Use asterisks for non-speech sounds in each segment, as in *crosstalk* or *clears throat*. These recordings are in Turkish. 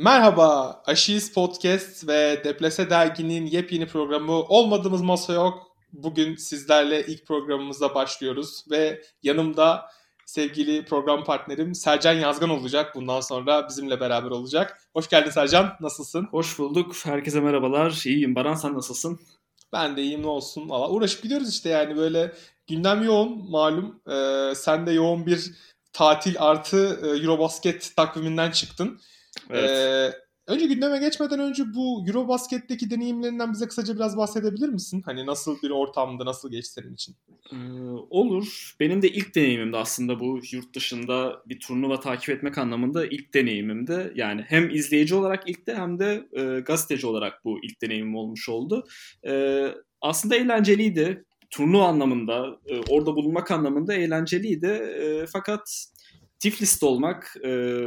Merhaba, Aşiz Podcast ve Deplese Dergi'nin yepyeni programı Olmadığımız Masa Yok. Bugün sizlerle ilk programımıza başlıyoruz ve yanımda sevgili program partnerim Sercan Yazgan olacak. Bundan sonra bizimle beraber olacak. Hoş geldin Sercan, nasılsın? Hoş bulduk, herkese merhabalar. İyiyim, Baran sen nasılsın? Ben de iyiyim, ne olsun. Valla uğraşıp gidiyoruz işte yani böyle gündem yoğun malum. Ee, sen de yoğun bir tatil artı e, Eurobasket takviminden çıktın. Evet. Ee, önce gündeme geçmeden önce bu Eurobasket'teki deneyimlerinden bize kısaca biraz bahsedebilir misin? Hani nasıl bir ortamdı, nasıl geçti senin için? Ee, olur. Benim de ilk deneyimimdi aslında bu yurt dışında bir turnuva takip etmek anlamında ilk deneyimimdi. Yani hem izleyici olarak ilk de hem de e, gazeteci olarak bu ilk deneyimim olmuş oldu. E, aslında eğlenceliydi. Turnuva anlamında, e, orada bulunmak anlamında eğlenceliydi. E, fakat Tiflis'te olmak, e,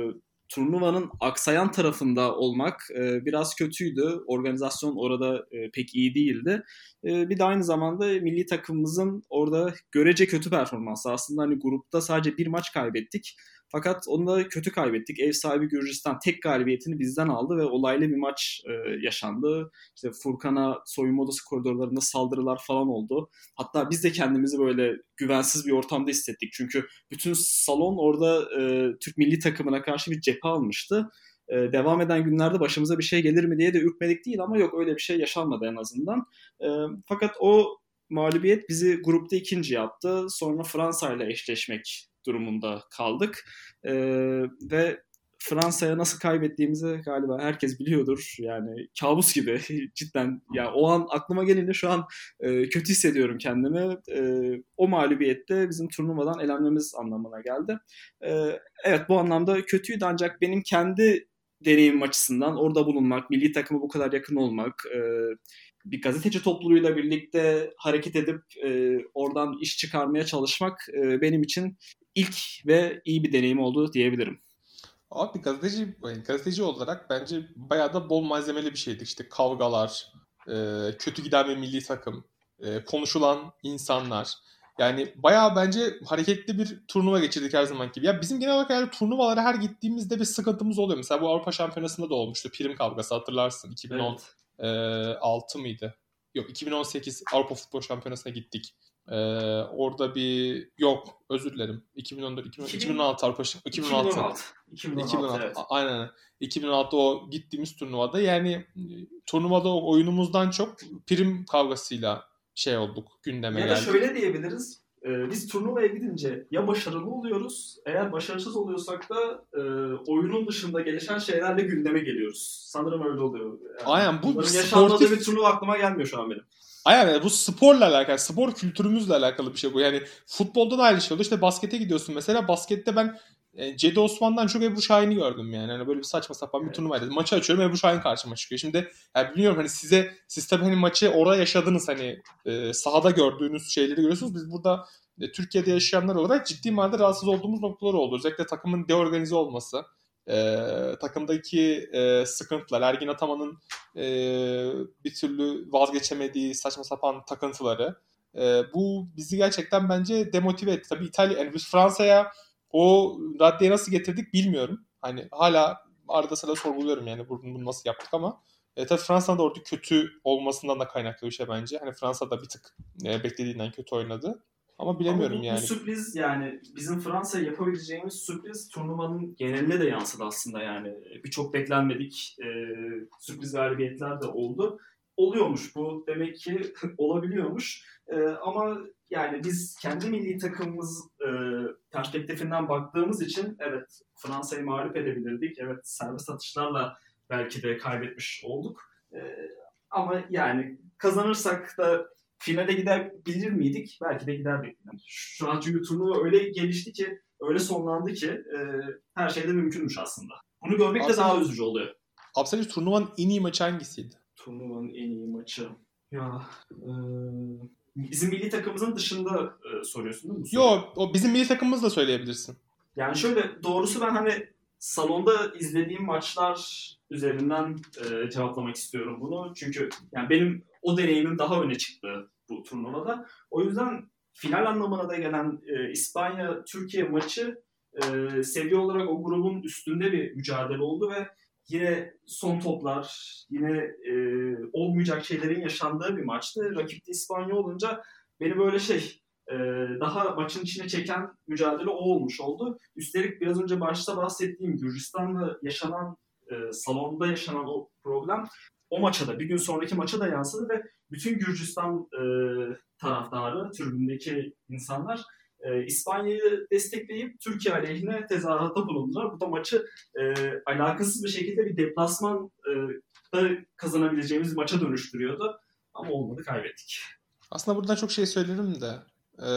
turnuvanın aksayan tarafında olmak e, biraz kötüydü. Organizasyon orada e, pek iyi değildi. E, bir de aynı zamanda milli takımımızın orada görece kötü performansı. Aslında hani grupta sadece bir maç kaybettik. Fakat onu da kötü kaybettik. Ev sahibi Gürcistan tek galibiyetini bizden aldı ve olaylı bir maç e, yaşandı. İşte Furkan'a soyunma odası koridorlarında saldırılar falan oldu. Hatta biz de kendimizi böyle güvensiz bir ortamda hissettik. Çünkü bütün salon orada e, Türk milli takımına karşı bir cephe almıştı. E, devam eden günlerde başımıza bir şey gelir mi diye de ürkmedik değil ama yok öyle bir şey yaşanmadı en azından. E, fakat o mağlubiyet bizi grupta ikinci yaptı. Sonra Fransa ile eşleşmek durumunda kaldık. E, ve Fransa'ya nasıl kaybettiğimizi galiba herkes biliyordur. Yani kabus gibi *laughs* cidden. Ya yani o an aklıma gelince şu an e, kötü hissediyorum kendimi. E, o mağlubiyette bizim turnuvadan elenmemiz anlamına geldi. E, evet bu anlamda kötüydü ancak benim kendi deneyim açısından orada bulunmak, milli takımı bu kadar yakın olmak, e, bir gazeteci topluluğuyla birlikte hareket edip e, oradan iş çıkarmaya çalışmak e, benim için ilk ve iyi bir deneyim oldu diyebilirim. Abi gazeteci gazeteci olarak bence bayağı da bol malzemeli bir şeydi. İşte kavgalar, e, kötü giden bir milli takım, e, konuşulan insanlar. Yani bayağı bence hareketli bir turnuva geçirdik her zaman gibi. Ya bizim genel olarak yani turnuvalara her gittiğimizde bir sıkıntımız oluyor. Mesela bu Avrupa Şampiyonası'nda da olmuştu. Prim kavgası hatırlarsın. 2016 evet. e, mıydı? Yok 2018 Avrupa Futbol Şampiyonası'na gittik. Ee, orada bir yok özür dilerim. 2014 2016, 2016 Avrupa 2016. 2016. 2016, 2016 evet. Aynen. 2016 o gittiğimiz turnuvada yani turnuvada o oyunumuzdan çok prim kavgasıyla şey olduk gündeme ya geldik. Ya da şöyle diyebiliriz. Ee, biz turnuvaya gidince ya başarılı oluyoruz. Eğer başarısız oluyorsak da e, oyunun dışında gelişen şeylerle gündeme geliyoruz. Sanırım öyle oluyor. Yani Aynen bu sportif... yaşanmadığı bir turnuva aklıma gelmiyor şu an benim. Aynen bu sporla alakalı, spor kültürümüzle alakalı bir şey bu. Yani futbolda da aynı şey oldu. İşte baskete gidiyorsun mesela. Baskette ben e, Cedi Osman'dan çok Ebru Şahin'i gördüm yani. yani böyle bir saçma sapan bir turnuvaydı. Maçı açıyorum Ebru Şahin karşıma çıkıyor. Şimdi yani biliyorum hani size siz tabii hani maçı orada yaşadınız hani e, sahada gördüğünüz şeyleri görüyorsunuz. Biz burada e, Türkiye'de yaşayanlar olarak ciddi manada rahatsız olduğumuz noktalar oldu. Özellikle takımın deorganize olması e, takımdaki e, sıkıntılar, Ergin Ataman'ın e, bir türlü vazgeçemediği saçma sapan takıntıları. E, bu bizi gerçekten bence demotive etti. Tabii İtalya, yani biz Fransa'ya o raddeye nasıl getirdik bilmiyorum. Hani hala arada sırada sorguluyorum yani bunu, nasıl yaptık ama e, tabii Fransa'nın da orada kötü olmasından da kaynaklı bir şey bence. Hani Fransa da bir tık e, beklediğinden kötü oynadı. Ama bilemiyorum Ama bu, yani. Bu sürpriz yani bizim Fransa'ya yapabileceğimiz sürpriz turnuvanın geneline de yansıdı aslında yani. Birçok beklenmedik e, sürpriz galibiyetler de oldu. Oluyormuş bu demek ki *laughs* olabiliyormuş. E, ama yani biz kendi milli takımımız e, perspektifinden baktığımız için evet Fransa'yı mağlup edebilirdik. Evet serbest atışlarla belki de kaybetmiş olduk. E, ama yani kazanırsak da finale gidebilir miydik? Belki de giderdik. Şu an çünkü turnuva öyle gelişti ki, öyle sonlandı ki e, her şey de mümkünmüş aslında. Bunu görmek de daha üzücü oluyor. Abi sence turnuvanın en iyi maçı hangisiydi? Turnuvanın en iyi maçı. Ya e, bizim milli takımımızın dışında e, soruyorsun değil mi? Yok o bizim milli takımımız da söyleyebilirsin. Yani şöyle doğrusu ben hani salonda izlediğim maçlar üzerinden e, cevaplamak istiyorum bunu. Çünkü yani benim o deneyimim daha öne çıktı bu turnuvada. O yüzden final anlamına da gelen e, İspanya-Türkiye maçı e, seviye olarak o grubun üstünde bir mücadele oldu ve yine son toplar, yine e, olmayacak şeylerin yaşandığı bir maçtı. Rakip de İspanya olunca beni böyle şey e, daha maçın içine çeken mücadele o olmuş oldu. Üstelik biraz önce başta bahsettiğim Gürcistan'da yaşanan, e, salonda yaşanan o problem o maça da bir gün sonraki maça da yansıdı ve bütün Gürcistan e, taraftarı, tribündeki insanlar e, İspanya'yı destekleyip Türkiye aleyhine tezahüratta bulundular. Bu da maçı e, alakasız bir şekilde bir deplasman e, da kazanabileceğimiz maça dönüştürüyordu. Ama olmadı kaybettik. Aslında buradan çok şey söylerim de ee,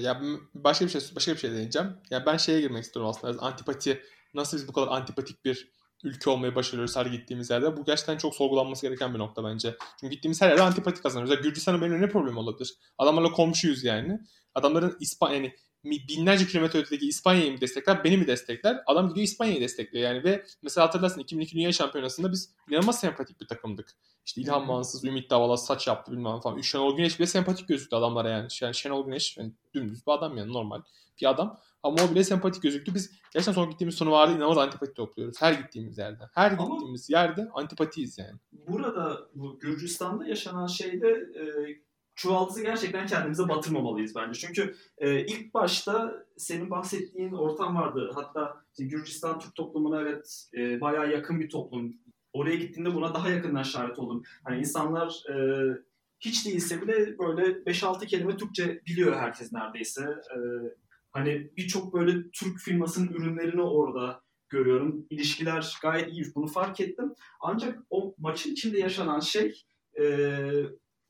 ya başka bir şey başka bir şey deneyeceğim. Ya ben şeye girmek istiyorum aslında. Antipati nasıl biz bu kadar antipatik bir ülke olmayı başarıyoruz her gittiğimiz yerde. Bu gerçekten çok sorgulanması gereken bir nokta bence. Çünkü gittiğimiz her yerde antipatik kazanıyoruz. Ya Gürcistan'ın benim ne problemi olabilir? Adamlarla komşuyuz yani. Adamların İspanya yani binlerce kilometre ötedeki İspanya'yı mı destekler, beni mi destekler? Adam gidiyor İspanya'yı destekliyor yani ve mesela hatırlarsın 2002 Dünya Şampiyonası'nda biz inanılmaz sempatik bir takımdık. İşte İlhan Mansız, Ümit Davala saç yaptı bilmem falan. Şenol Güneş bile sempatik gözüktü adamlara yani. yani Şenol Güneş yani dümdüz bir adam yani normal bir adam. Ama o bile sempatik gözüktü. Biz gerçekten son gittiğimiz turnuvalarda inanılmaz antipati topluyoruz. Her gittiğimiz yerde. Her Ama gittiğimiz yerde antipatiyiz yani. Burada bu Gürcistan'da yaşanan şeyde e, çuvaldızı gerçekten kendimize batırmamalıyız bence. Çünkü e, ilk başta senin bahsettiğin ortam vardı. Hatta işte Gürcistan Türk toplumuna evet e, bayağı yakın bir toplum. Oraya gittiğinde buna daha yakından şahit oldum. Hani insanlar e, hiç değilse bile böyle 5-6 kelime Türkçe biliyor herkes neredeyse. E, hani birçok böyle Türk firmasının ürünlerini orada görüyorum. İlişkiler gayet iyi. Bunu fark ettim. Ancak o maçın içinde yaşanan şey e,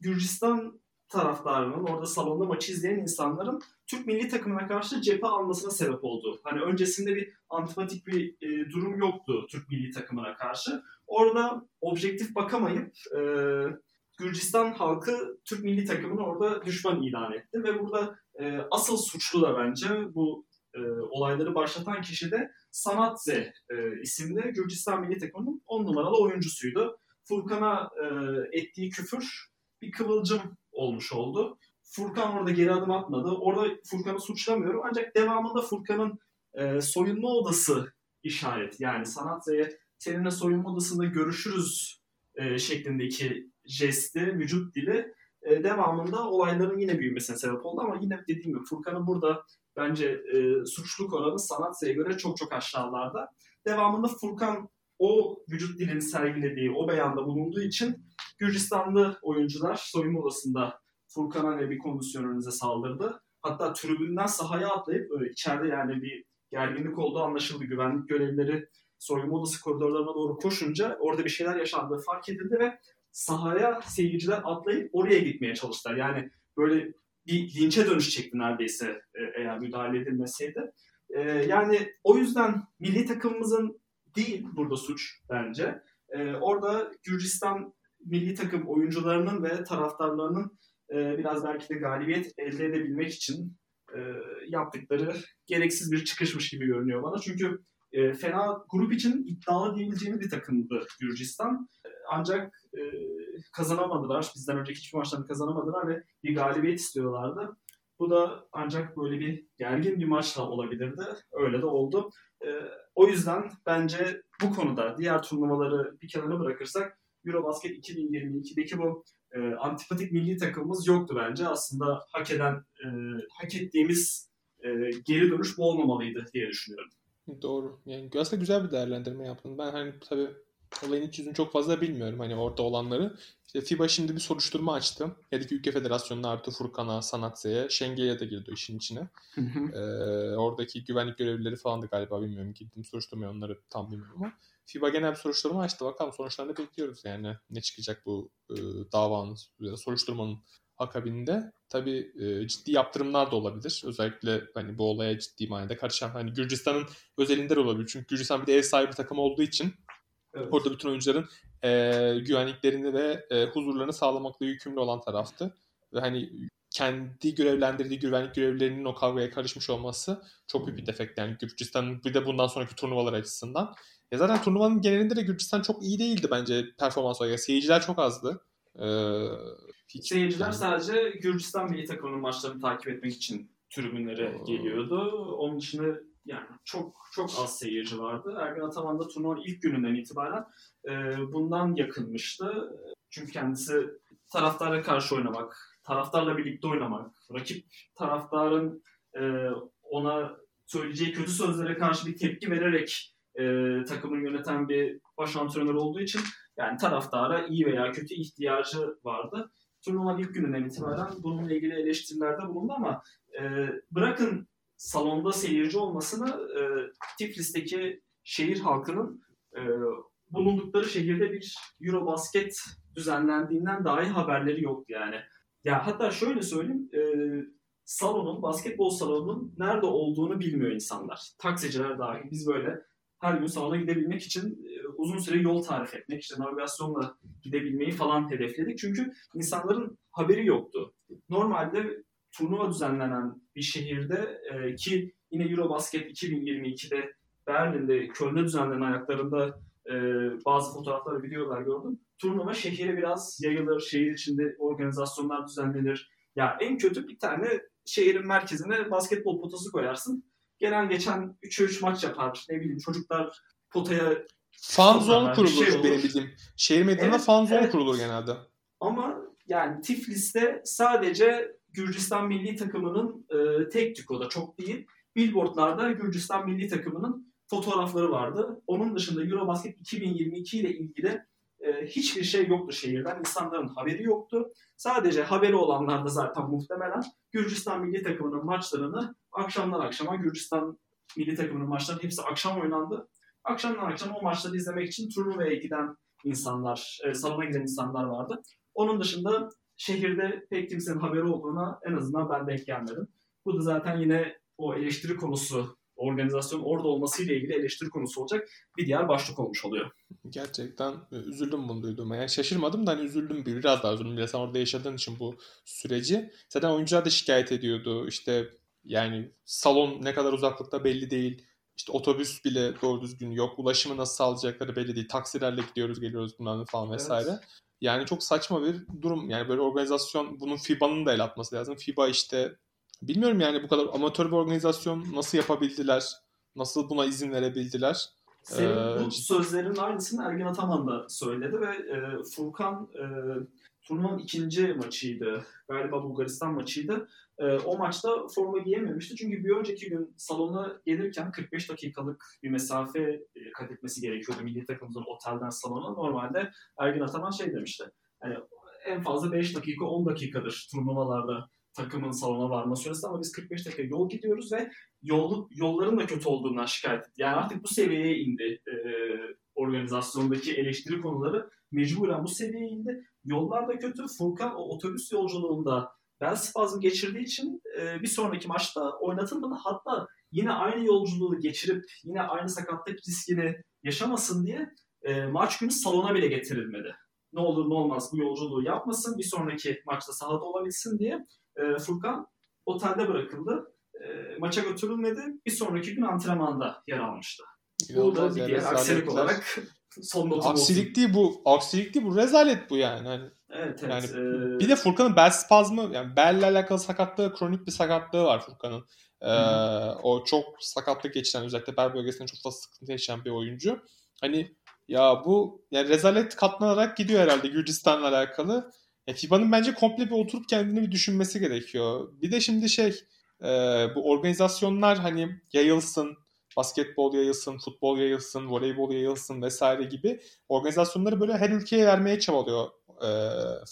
Gürcistan taraftarının, orada salonda maçı izleyen insanların Türk milli takımına karşı cephe almasına sebep oldu. Hani öncesinde bir antipatik bir e, durum yoktu Türk milli takımına karşı. Orada objektif bakamayıp e, Gürcistan halkı Türk milli takımını orada düşman ilan etti ve burada e, asıl suçlu da bence bu e, olayları başlatan kişi de Sanatze e, isimli Gürcistan milli takımının 10 numaralı oyuncusuydu. Furkan'a e, ettiği küfür bir kıvılcım olmuş oldu. Furkan orada geri adım atmadı. Orada Furkan'ı suçlamıyorum. Ancak devamında Furkan'ın e, soyunma odası işaret. Yani Sanatze'ye seninle soyunma odasında görüşürüz e, şeklindeki jesti, vücut dili e, devamında olayların yine büyümesine sebep oldu. Ama yine dediğim gibi Furkan'ın burada bence e, suçluluk oranı Sanatze'ye göre çok çok aşağılarda. Devamında Furkan o vücut dilini sergilediği, o beyanda bulunduğu için Gürcistanlı oyuncular soyunma odasında Furkan'a ve bir kondisyonörünüze saldırdı. Hatta tribünden sahaya atlayıp böyle içeride yani bir gerginlik olduğu anlaşıldı. Güvenlik görevlileri soyunma odası koridorlarına doğru koşunca orada bir şeyler yaşandığı fark edildi ve sahaya seyirciler atlayıp oraya gitmeye çalıştılar. Yani böyle bir linçe dönüşecekti neredeyse e, eğer müdahale edilmeseydi. E, yani o yüzden milli takımımızın değil burada suç bence. Orada Gürcistan milli takım oyuncularının ve taraftarlarının e, biraz belki de galibiyet elde edebilmek için e, yaptıkları gereksiz bir çıkışmış gibi görünüyor bana. Çünkü e, fena grup için iddialı diyebileceğimiz bir takımdı Gürcistan. Ancak e, kazanamadılar. Bizden önceki hiçbir maçlarını kazanamadılar ve bir galibiyet istiyorlardı. Bu da ancak böyle bir gergin bir maçla olabilirdi. Öyle de oldu. E, o yüzden bence bu konuda diğer turnuvaları bir kenara bırakırsak Eurobasket 2022'deki bu e, antipatik milli takımımız yoktu bence. Aslında hak eden, e, hak ettiğimiz e, geri dönüş bu olmamalıydı diye düşünüyorum. Doğru. Yani aslında güzel bir değerlendirme yaptın. Ben hani tabii olayın iç yüzünü çok fazla bilmiyorum hani orada olanları. İşte FIBA şimdi bir soruşturma açtı. Her iki ülke federasyonuna artı Furkan'a, Sanatse'ye, Şengel'e de girdi işin içine. Ee, oradaki güvenlik görevlileri falan da galiba bilmiyorum. Gittim soruşturmaya onları tam bilmiyorum ama. FIBA genel bir soruşturma açtı. Bakalım sonuçlarını bekliyoruz yani. Ne çıkacak bu e, davanın, soruşturmanın akabinde. Tabii e, ciddi yaptırımlar da olabilir. Özellikle hani bu olaya ciddi manada karışan hani Gürcistan'ın özelinde olabilir. Çünkü Gürcistan bir de ev sahibi takım olduğu için evet. orada bütün oyuncuların e, güvenliklerini ve e, huzurlarını sağlamakla yükümlü olan taraftı. Ve hani kendi görevlendirdiği güvenlik görevlilerinin o kavgaya karışmış olması çok büyük bir defekt yani Gürcistan bir de bundan sonraki turnuvalar açısından. Ya zaten turnuvanın genelinde de Gürcistan çok iyi değildi bence performans olarak. Seyirciler çok azdı. Ee, hiç, Seyirciler yani... sadece Gürcistan milli takımının maçlarını takip etmek için tribünlere geliyordu. Onun dışında yani çok çok az seyirci vardı. Ergen Ataman da turnuvanın ilk gününden itibaren e, bundan yakınmıştı. Çünkü kendisi taraftarla karşı oynamak, taraftarla birlikte oynamak, rakip taraftarın e, ona söyleyeceği kötü sözlere karşı bir tepki vererek e, takımı yöneten bir baş antrenör olduğu için yani taraftara iyi veya kötü ihtiyacı vardı. Turnuva ilk gününden itibaren bununla ilgili eleştirilerde bulundu ama e, bırakın salonda seyirci olmasını e, Tiflis'teki şehir halkının e, bulundukları şehirde bir Eurobasket düzenlendiğinden dahi haberleri yoktu yani. Ya hatta şöyle söyleyeyim, e, salonun, basketbol salonunun nerede olduğunu bilmiyor insanlar. Taksiciler dahil. Biz böyle her gün salona gidebilmek için e, uzun süre yol tarif etmek, işte navigasyonla gidebilmeyi falan hedefledik. Çünkü insanların haberi yoktu. Normalde turnuva düzenlenen bir şehirde e, ki yine Eurobasket 2022'de Berlin'de, Köln'de düzenlenen ayaklarında e, bazı fotoğraflar, videolar gördüm. Turnuva şehire biraz yayılır, şehir içinde organizasyonlar düzenlenir. Ya en kötü bir tane şehrin merkezine basketbol potası koyarsın. Gelen geçen 3'e 3 maç yapar. Ne bileyim çocuklar potaya Fan zone kurulur şey benim bildiğim. Şehir meydanında evet, fan zone evet. kurulur genelde. Ama yani Tiflis'te sadece Gürcistan milli takımının e, tek tük o çok değil. Billboardlarda Gürcistan milli takımının fotoğrafları vardı. Onun dışında Eurobasket 2022 ile ilgili e, hiçbir şey yoktu şehirden. İnsanların haberi yoktu. Sadece haberi olanlar da zaten muhtemelen Gürcistan milli takımının maçlarını akşamdan akşama Gürcistan milli takımının maçları hepsi akşam oynandı. Akşamdan akşam o maçları izlemek için turnuvaya giden insanlar, e, salona giden insanlar vardı. Onun dışında şehirde pek kimsenin haberi olduğuna en azından ben denk gelmedim. Bu da zaten yine o eleştiri konusu, organizasyon orada olmasıyla ilgili eleştiri konusu olacak bir diğer başlık olmuş oluyor. Gerçekten e, üzüldüm bunu duyduğuma. Yani şaşırmadım da hani üzüldüm bir biraz daha üzüldüm. Bile sen orada yaşadığın için bu süreci. Zaten oyuncular da şikayet ediyordu. İşte yani salon ne kadar uzaklıkta belli değil. İşte otobüs bile doğru düzgün yok. Ulaşımı nasıl sağlayacakları belli değil. Taksilerle gidiyoruz geliyoruz bundan falan vesaire. Evet. Yani çok saçma bir durum. Yani böyle organizasyon bunun FIBA'nın da el atması lazım. FIBA işte bilmiyorum yani bu kadar amatör bir organizasyon nasıl yapabildiler? Nasıl buna izin verebildiler? Senin ee, bu sözlerin aynısını Ergin Ataman da söyledi ve e, Furkan e, turnuvanın ikinci maçıydı. Galiba Bulgaristan maçıydı. E, o maçta forma giyememişti. Çünkü bir önceki gün salona gelirken 45 dakikalık bir mesafe e, kat etmesi gerekiyordu milli takımımızın otelden salona. Normalde Ergin Ataman şey demişti. Yani en fazla 5 dakika 10 dakikadır turnuvalarda takımın salona varma süresi ama biz 45 dakika yol gidiyoruz ve yol, yolların da kötü olduğundan şikayet etti. Yani artık bu seviyeye indi e, organizasyondaki eleştiri konuları mecburen bu seviyeye indi. Yollar da kötü. Furkan o otobüs yolculuğunda bel spazmı geçirdiği için e, bir sonraki maçta oynatılmadı. Hatta yine aynı yolculuğu geçirip yine aynı sakatlık riskini yaşamasın diye e, maç günü salona bile getirilmedi. Ne olur ne olmaz bu yolculuğu yapmasın, bir sonraki maçta sahada olabilsin diye e, Furkan otelde bırakıldı. E, maça götürülmedi. Bir sonraki gün antrenmanda yer almıştı. Bu da bir diğer aksilik olarak son notum Aksilik olsun. değil bu. Aksilik değil bu. Rezalet bu yani. Hani Evet, evet. Yani ee... bir de Furkan'ın bel spazmı yani belle alakalı sakatlığı, kronik bir sakatlığı var Furkan'ın. Ee, o çok sakatlık geçiren özellikle bel bölgesinde çok fazla sıkıntı yaşayan bir oyuncu. Hani ya bu yani rezalet katlanarak gidiyor herhalde Gürcistan'la alakalı. Ya FIBA'nın bence komple bir oturup kendini bir düşünmesi gerekiyor. Bir de şimdi şey e, bu organizasyonlar hani yayılsın, basketbol yayılsın, futbol yayılsın, voleybol yayılsın vesaire gibi organizasyonları böyle her ülkeye vermeye çabalıyor e,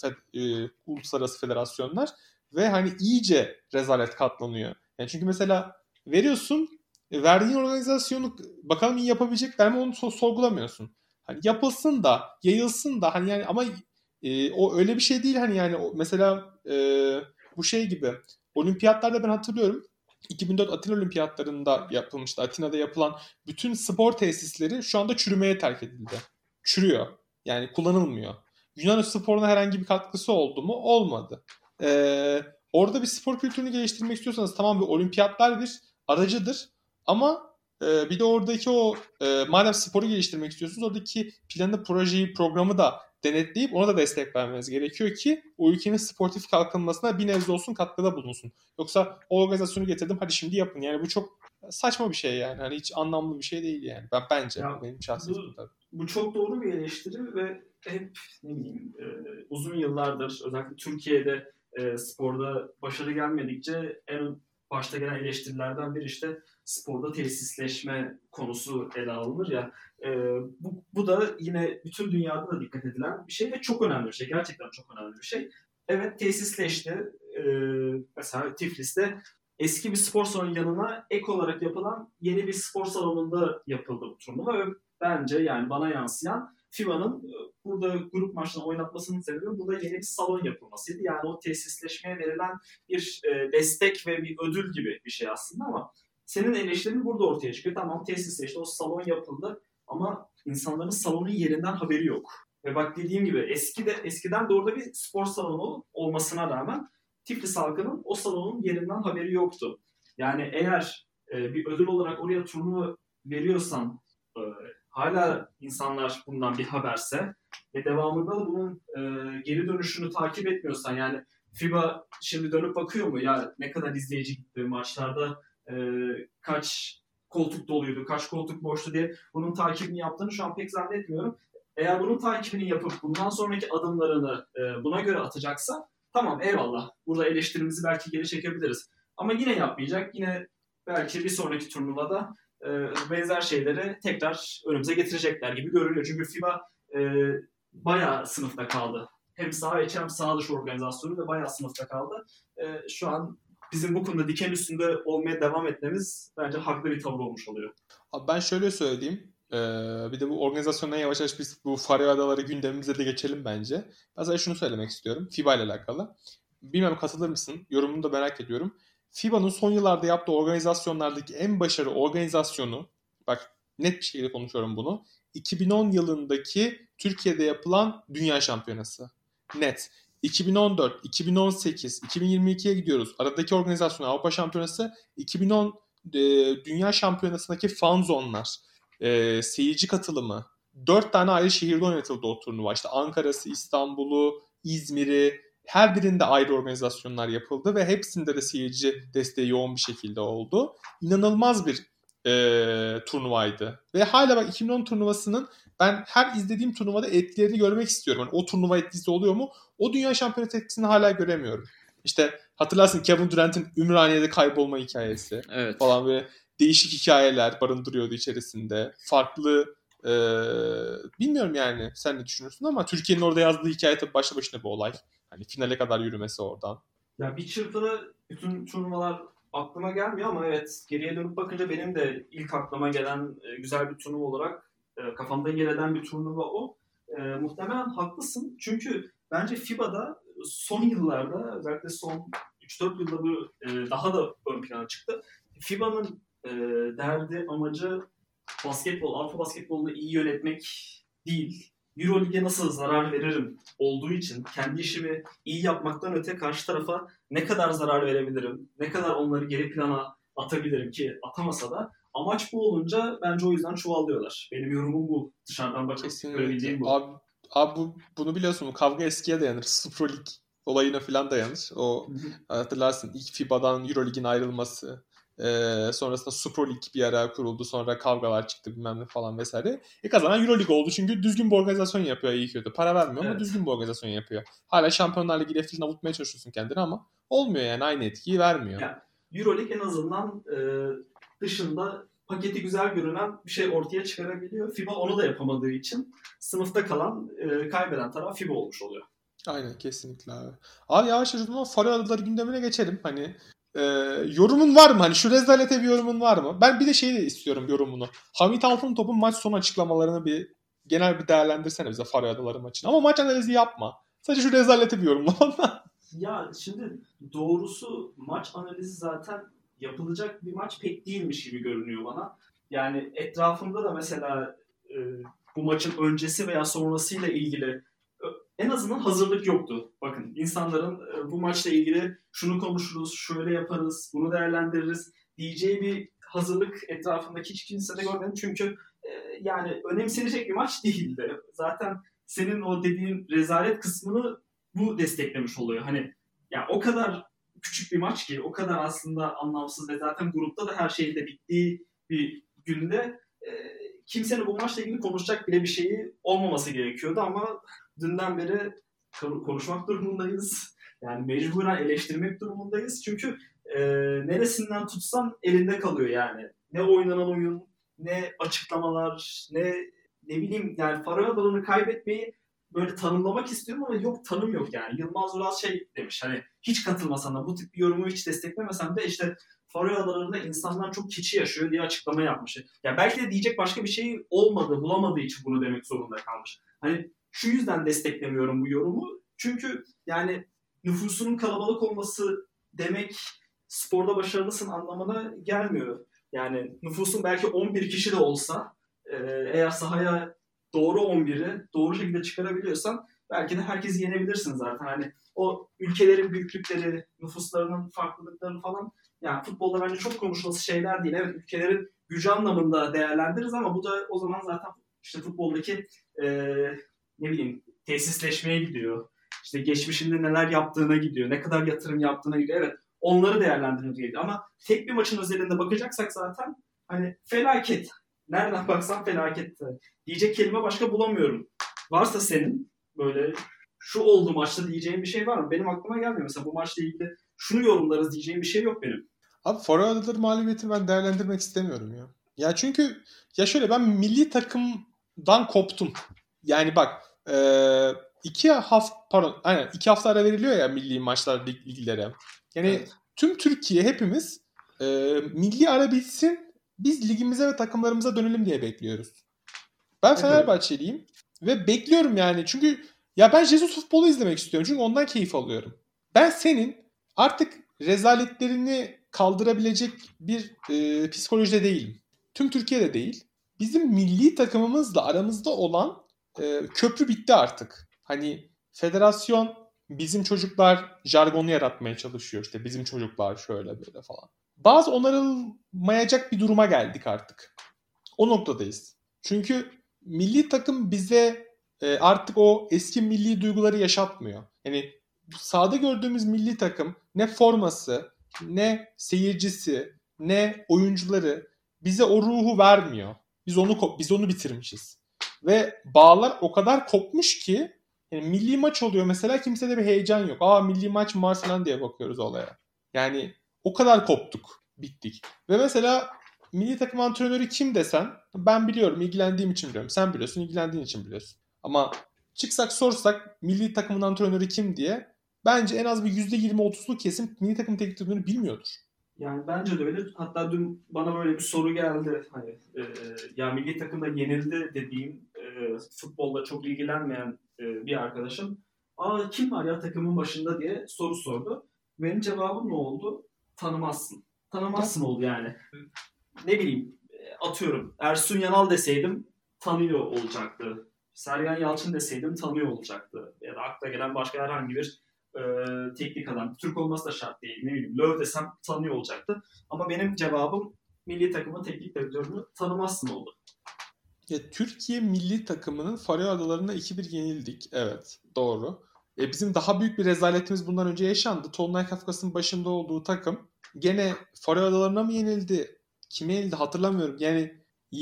fed, e, uluslararası federasyonlar ve hani iyice rezalet katlanıyor. Yani çünkü mesela veriyorsun e, verdiğin organizasyonu bakalım iyi yapabilecekler mi onu so- sorgulamıyorsun. Hani yapılsın da yayılsın da hani yani ama e, o öyle bir şey değil hani yani mesela e, bu şey gibi olimpiyatlarda ben hatırlıyorum 2004 Atina Olimpiyatlarında yapılmıştı. Atina'da yapılan bütün spor tesisleri şu anda çürümeye terk edildi. Çürüyor. Yani kullanılmıyor. Yunan sporuna herhangi bir katkısı oldu mu? Olmadı. Ee, orada bir spor kültürünü geliştirmek istiyorsanız tamam bir olimpiyatlar bir aracıdır ama e, bir de oradaki o e, madem sporu geliştirmek istiyorsunuz oradaki planı, projeyi, programı da denetleyip ona da destek vermeniz gerekiyor ki o ülkenin sportif kalkınmasına bir nebze olsun katkıda bulunsun. Yoksa o organizasyonu getirdim hadi şimdi yapın. Yani bu çok saçma bir şey yani. Hani hiç anlamlı bir şey değil yani. Ben bence ya, benim şahsi bu, bu çok doğru bir eleştiri ve hep ne bileyim e, uzun yıllardır özellikle Türkiye'de e, sporda başarı gelmedikçe en başta gelen eleştirilerden biri işte sporda tesisleşme konusu ele alınır ya. E, bu, bu da yine bütün dünyada da dikkat edilen bir şey ve çok önemli bir şey. Gerçekten çok önemli bir şey. Evet tesisleşti. E, mesela Tiflis'te eski bir spor salonu yanına ek olarak yapılan yeni bir spor salonunda yapıldı bu turnuva ve bence yani bana yansıyan FIBA'nın e, burada grup maçını oynatmasının sebebi burada yeni bir salon yapılmasıydı. Yani o tesisleşmeye verilen bir e, destek ve bir ödül gibi bir şey aslında ama senin eleştirin burada ortaya çıkıyor. Tamam tesisleşti, o salon yapıldı ama insanların salonun yerinden haberi yok. Ve bak dediğim gibi eski de eskiden de bir spor salonu olmasına rağmen Tiflis halkının o salonun yerinden haberi yoktu. Yani eğer e, bir ödül olarak oraya turnuva veriyorsan e, hala insanlar bundan bir haberse ve devamında da bunun e, geri dönüşünü takip etmiyorsan yani FIBA şimdi dönüp bakıyor mu ya ne kadar izleyici gitti maçlarda e, kaç koltuk doluydu, kaç koltuk boştu diye bunun takibini yaptığını şu an pek zannetmiyorum. Eğer bunun takibini yapıp bundan sonraki adımlarını e, buna göre atacaksa tamam eyvallah. Burada eleştirimizi belki geri çekebiliriz. Ama yine yapmayacak. Yine belki bir sonraki turnuvada e, benzer şeyleri tekrar önümüze getirecekler gibi görülüyor. Çünkü FIBA e, bayağı sınıfta kaldı. Hem saha içi hem saha dışı organizasyonu da bayağı sınıfta kaldı. E, şu an bizim bu konuda diken üstünde olmaya devam etmemiz bence haklı bir tavır olmuş oluyor. Abi ben şöyle söyleyeyim. Ee, bir de bu organizasyondan yavaş yavaş biz bu Faroe Adaları gündemimize de geçelim bence. Ben sadece şunu söylemek istiyorum. FIBA ile alakalı. Bilmem katılır mısın? Yorumunu da merak ediyorum. FIBA'nın son yıllarda yaptığı organizasyonlardaki en başarılı organizasyonu, bak net bir şekilde konuşuyorum bunu, 2010 yılındaki Türkiye'de yapılan Dünya Şampiyonası. Net. 2014, 2018, 2022'ye gidiyoruz. Aradaki organizasyon Avrupa Şampiyonası, 2010 e, Dünya Şampiyonası'ndaki fan zonlar, e, seyirci katılımı. Dört tane ayrı şehirde oynatıldı o turnuva. İşte Ankara'sı, İstanbul'u, İzmir'i, her birinde ayrı organizasyonlar yapıldı ve hepsinde de seyirci desteği yoğun bir şekilde oldu. İnanılmaz bir e, turnuvaydı. Ve hala bak 2010 turnuvasının ben her izlediğim turnuvada etkilerini görmek istiyorum. Yani o turnuva etkisi oluyor mu? O dünya şampiyonası etkisini hala göremiyorum. İşte hatırlarsın Kevin Durant'in Ümraniye'de kaybolma hikayesi evet. falan böyle değişik hikayeler barındırıyordu içerisinde. Farklı e, bilmiyorum yani sen ne düşünürsün ama Türkiye'nin orada yazdığı hikaye tabii başlı başına bir olay. Hani finale kadar yürümesi oradan. Ya bir çırpıda bütün turnuvalar aklıma gelmiyor ama evet geriye dönüp bakınca benim de ilk aklıma gelen e, güzel bir turnuva olarak e, kafamda yer eden bir turnuva o. E, muhtemelen haklısın çünkü bence FIBA'da son yıllarda özellikle son 3-4 yılda bu e, daha da ön plana çıktı. FIBA'nın e, derdi amacı basketbol, Avrupa basketbolunu iyi yönetmek değil. Euroleague'e nasıl zarar veririm olduğu için kendi işimi iyi yapmaktan öte karşı tarafa ne kadar zarar verebilirim, ne kadar onları geri plana atabilirim ki atamasa da amaç bu olunca bence o yüzden çuvallıyorlar. Benim yorumum bu. Dışarıdan bakıp söylediğim bu. Abi, abi bu, bunu biliyorsun bu kavga eskiye dayanır. Pro Lig olayına falan dayanır. O hatırlarsın ilk FIBA'dan Euroleague'in ayrılması ee, sonrasında Super League bir ara kuruldu. Sonra kavgalar çıktı bilmem ne falan vesaire. E kazanan Euroleague oldu çünkü düzgün bir organizasyon yapıyor iyi kötü. Para vermiyor evet. ama düzgün bir organizasyon yapıyor. Hala Şampiyonlar Ligi defterini avutmaya çalışıyorsun kendini ama olmuyor yani aynı etkiyi vermiyor. Yani Euroleague en azından e, dışında paketi güzel görünen bir şey ortaya çıkarabiliyor. FIBA onu da yapamadığı için sınıfta kalan, e, kaybeden taraf FIBA olmuş oluyor. Aynen kesinlikle abi. Abi yavaş yavaş ama Faroe Adaları gündemine geçelim. Hani ee, yorumun var mı? Hani şu rezalete bir yorumun var mı? Ben bir de şey de istiyorum yorumunu. Hamit Altın topun maç sonu açıklamalarını bir genel bir değerlendirsene bize Faroe Adaları maçını. Ama maç analizi yapma. Sadece şu rezalete bir yorumla. *laughs* ya şimdi doğrusu maç analizi zaten yapılacak bir maç pek değilmiş gibi görünüyor bana. Yani etrafımda da mesela e, bu maçın öncesi veya sonrasıyla ilgili en azından hazırlık yoktu. Bakın insanların bu maçla ilgili şunu konuşuruz, şöyle yaparız, bunu değerlendiririz diyeceği bir hazırlık etrafındaki hiç kimse de görmedim. Çünkü yani önemsenecek bir maç değildi. Zaten senin o dediğin rezalet kısmını bu desteklemiş oluyor. Hani ya o kadar küçük bir maç ki o kadar aslında anlamsız ve zaten grupta da her şeyin de bittiği bir günde e, kimsenin bu maçla ilgili konuşacak bile bir şeyi olmaması gerekiyordu ama dünden beri konuşmak durumundayız. Yani mecburen eleştirmek durumundayız. Çünkü e, neresinden tutsan elinde kalıyor yani. Ne oynanan oyun, ne açıklamalar, ne ne bileyim yani Faroe Adaları'nı kaybetmeyi böyle tanımlamak istiyorum ama yok tanım yok yani. Yılmaz Ural şey demiş hani hiç katılmasam da bu tip bir yorumu hiç desteklemesem de işte Faroe Adaları'nda insanlar çok keçi yaşıyor diye açıklama yapmış. Ya belki de diyecek başka bir şey olmadı, bulamadığı için bunu demek zorunda kalmış. Hani şu yüzden desteklemiyorum bu yorumu. Çünkü yani nüfusunun kalabalık olması demek sporda başarılısın anlamına gelmiyor. Yani nüfusun belki 11 kişi de olsa eğer sahaya doğru 11'i doğru şekilde çıkarabiliyorsan belki de herkesi yenebilirsin zaten. Hani o ülkelerin büyüklükleri, nüfuslarının farklılıkları falan yani futbolda bence çok konuşulması şeyler değil. Evet ülkelerin gücü anlamında değerlendiririz ama bu da o zaman zaten işte futboldaki e, ne bileyim tesisleşmeye gidiyor. İşte geçmişinde neler yaptığına gidiyor. Ne kadar yatırım yaptığına gidiyor. Evet onları değerlendirmemiz gerekiyor. Ama tek bir maçın özelinde bakacaksak zaten hani felaket. Nereden baksan felaket. Diyecek kelime başka bulamıyorum. Varsa senin böyle şu oldu maçta diyeceğim bir şey var mı? Benim aklıma gelmiyor. Mesela bu maçla ilgili şunu yorumlarız diyeceğim bir şey yok benim. Abi Forward'dır mağlubiyeti ben değerlendirmek istemiyorum ya. Ya çünkü ya şöyle ben milli takımdan koptum. Yani bak e, iki hafta pardon aynen iki hafta ara veriliyor ya milli maçlar lig, liglere. Yani evet. tüm Türkiye hepimiz e, milli ara bitsin biz ligimize ve takımlarımıza dönelim diye bekliyoruz. Ben Fenerbahçeliyim ve bekliyorum yani çünkü ya ben Jesus futbolu izlemek istiyorum çünkü ondan keyif alıyorum. Ben senin artık rezaletlerini kaldırabilecek bir e, psikolojide değilim. Tüm Türkiye'de değil. Bizim milli takımımızla aramızda olan e, köprü bitti artık. Hani federasyon bizim çocuklar jargonu yaratmaya çalışıyor. İşte bizim çocuklar şöyle böyle falan. Bazı onarılmayacak bir duruma geldik artık. O noktadayız. Çünkü milli takım bize e, artık o eski milli duyguları yaşatmıyor. Yani sahada gördüğümüz milli takım ne forması, ne seyircisi, ne oyuncuları bize o ruhu vermiyor. Biz onu biz onu bitirmişiz. Ve bağlar o kadar kopmuş ki yani milli maç oluyor mesela kimsede bir heyecan yok. Aa milli maç mı diye bakıyoruz olaya. Yani o kadar koptuk. Bittik. Ve mesela milli takım antrenörü kim desen ben biliyorum ilgilendiğim için biliyorum. Sen biliyorsun ilgilendiğin için biliyorsun. Ama çıksak sorsak milli takımın antrenörü kim diye bence en az bir %20-30'luk kesim milli takım teknik direktörünü bilmiyordur. Yani bence de öyle. Hatta dün bana böyle bir soru geldi. Hani e, ya milli takımda yenildi dediğim e, futbolla çok ilgilenmeyen e, bir arkadaşım. Aa kim var ya takımın başında diye soru sordu. Benim cevabım ne oldu? Tanımazsın. Tanımazsın oldu yani. Ne bileyim atıyorum Ersun Yanal deseydim tanıyor olacaktı. Sergen Yalçın deseydim tanıyor olacaktı. Ya da akla gelen başka herhangi bir e, teknik adam. Türk olması da şart değil. Ne bileyim Löw desem tanıyor olacaktı. Ama benim cevabım milli takımın teknik direktörünü tanımazsın oldu. Ya, Türkiye milli takımının Faroe Adaları'na 2-1 yenildik. Evet doğru. E, bizim daha büyük bir rezaletimiz bundan önce yaşandı. Tonlay Kafkas'ın başında olduğu takım gene Faroe Adaları'na mı yenildi? Kime yenildi hatırlamıyorum. Yani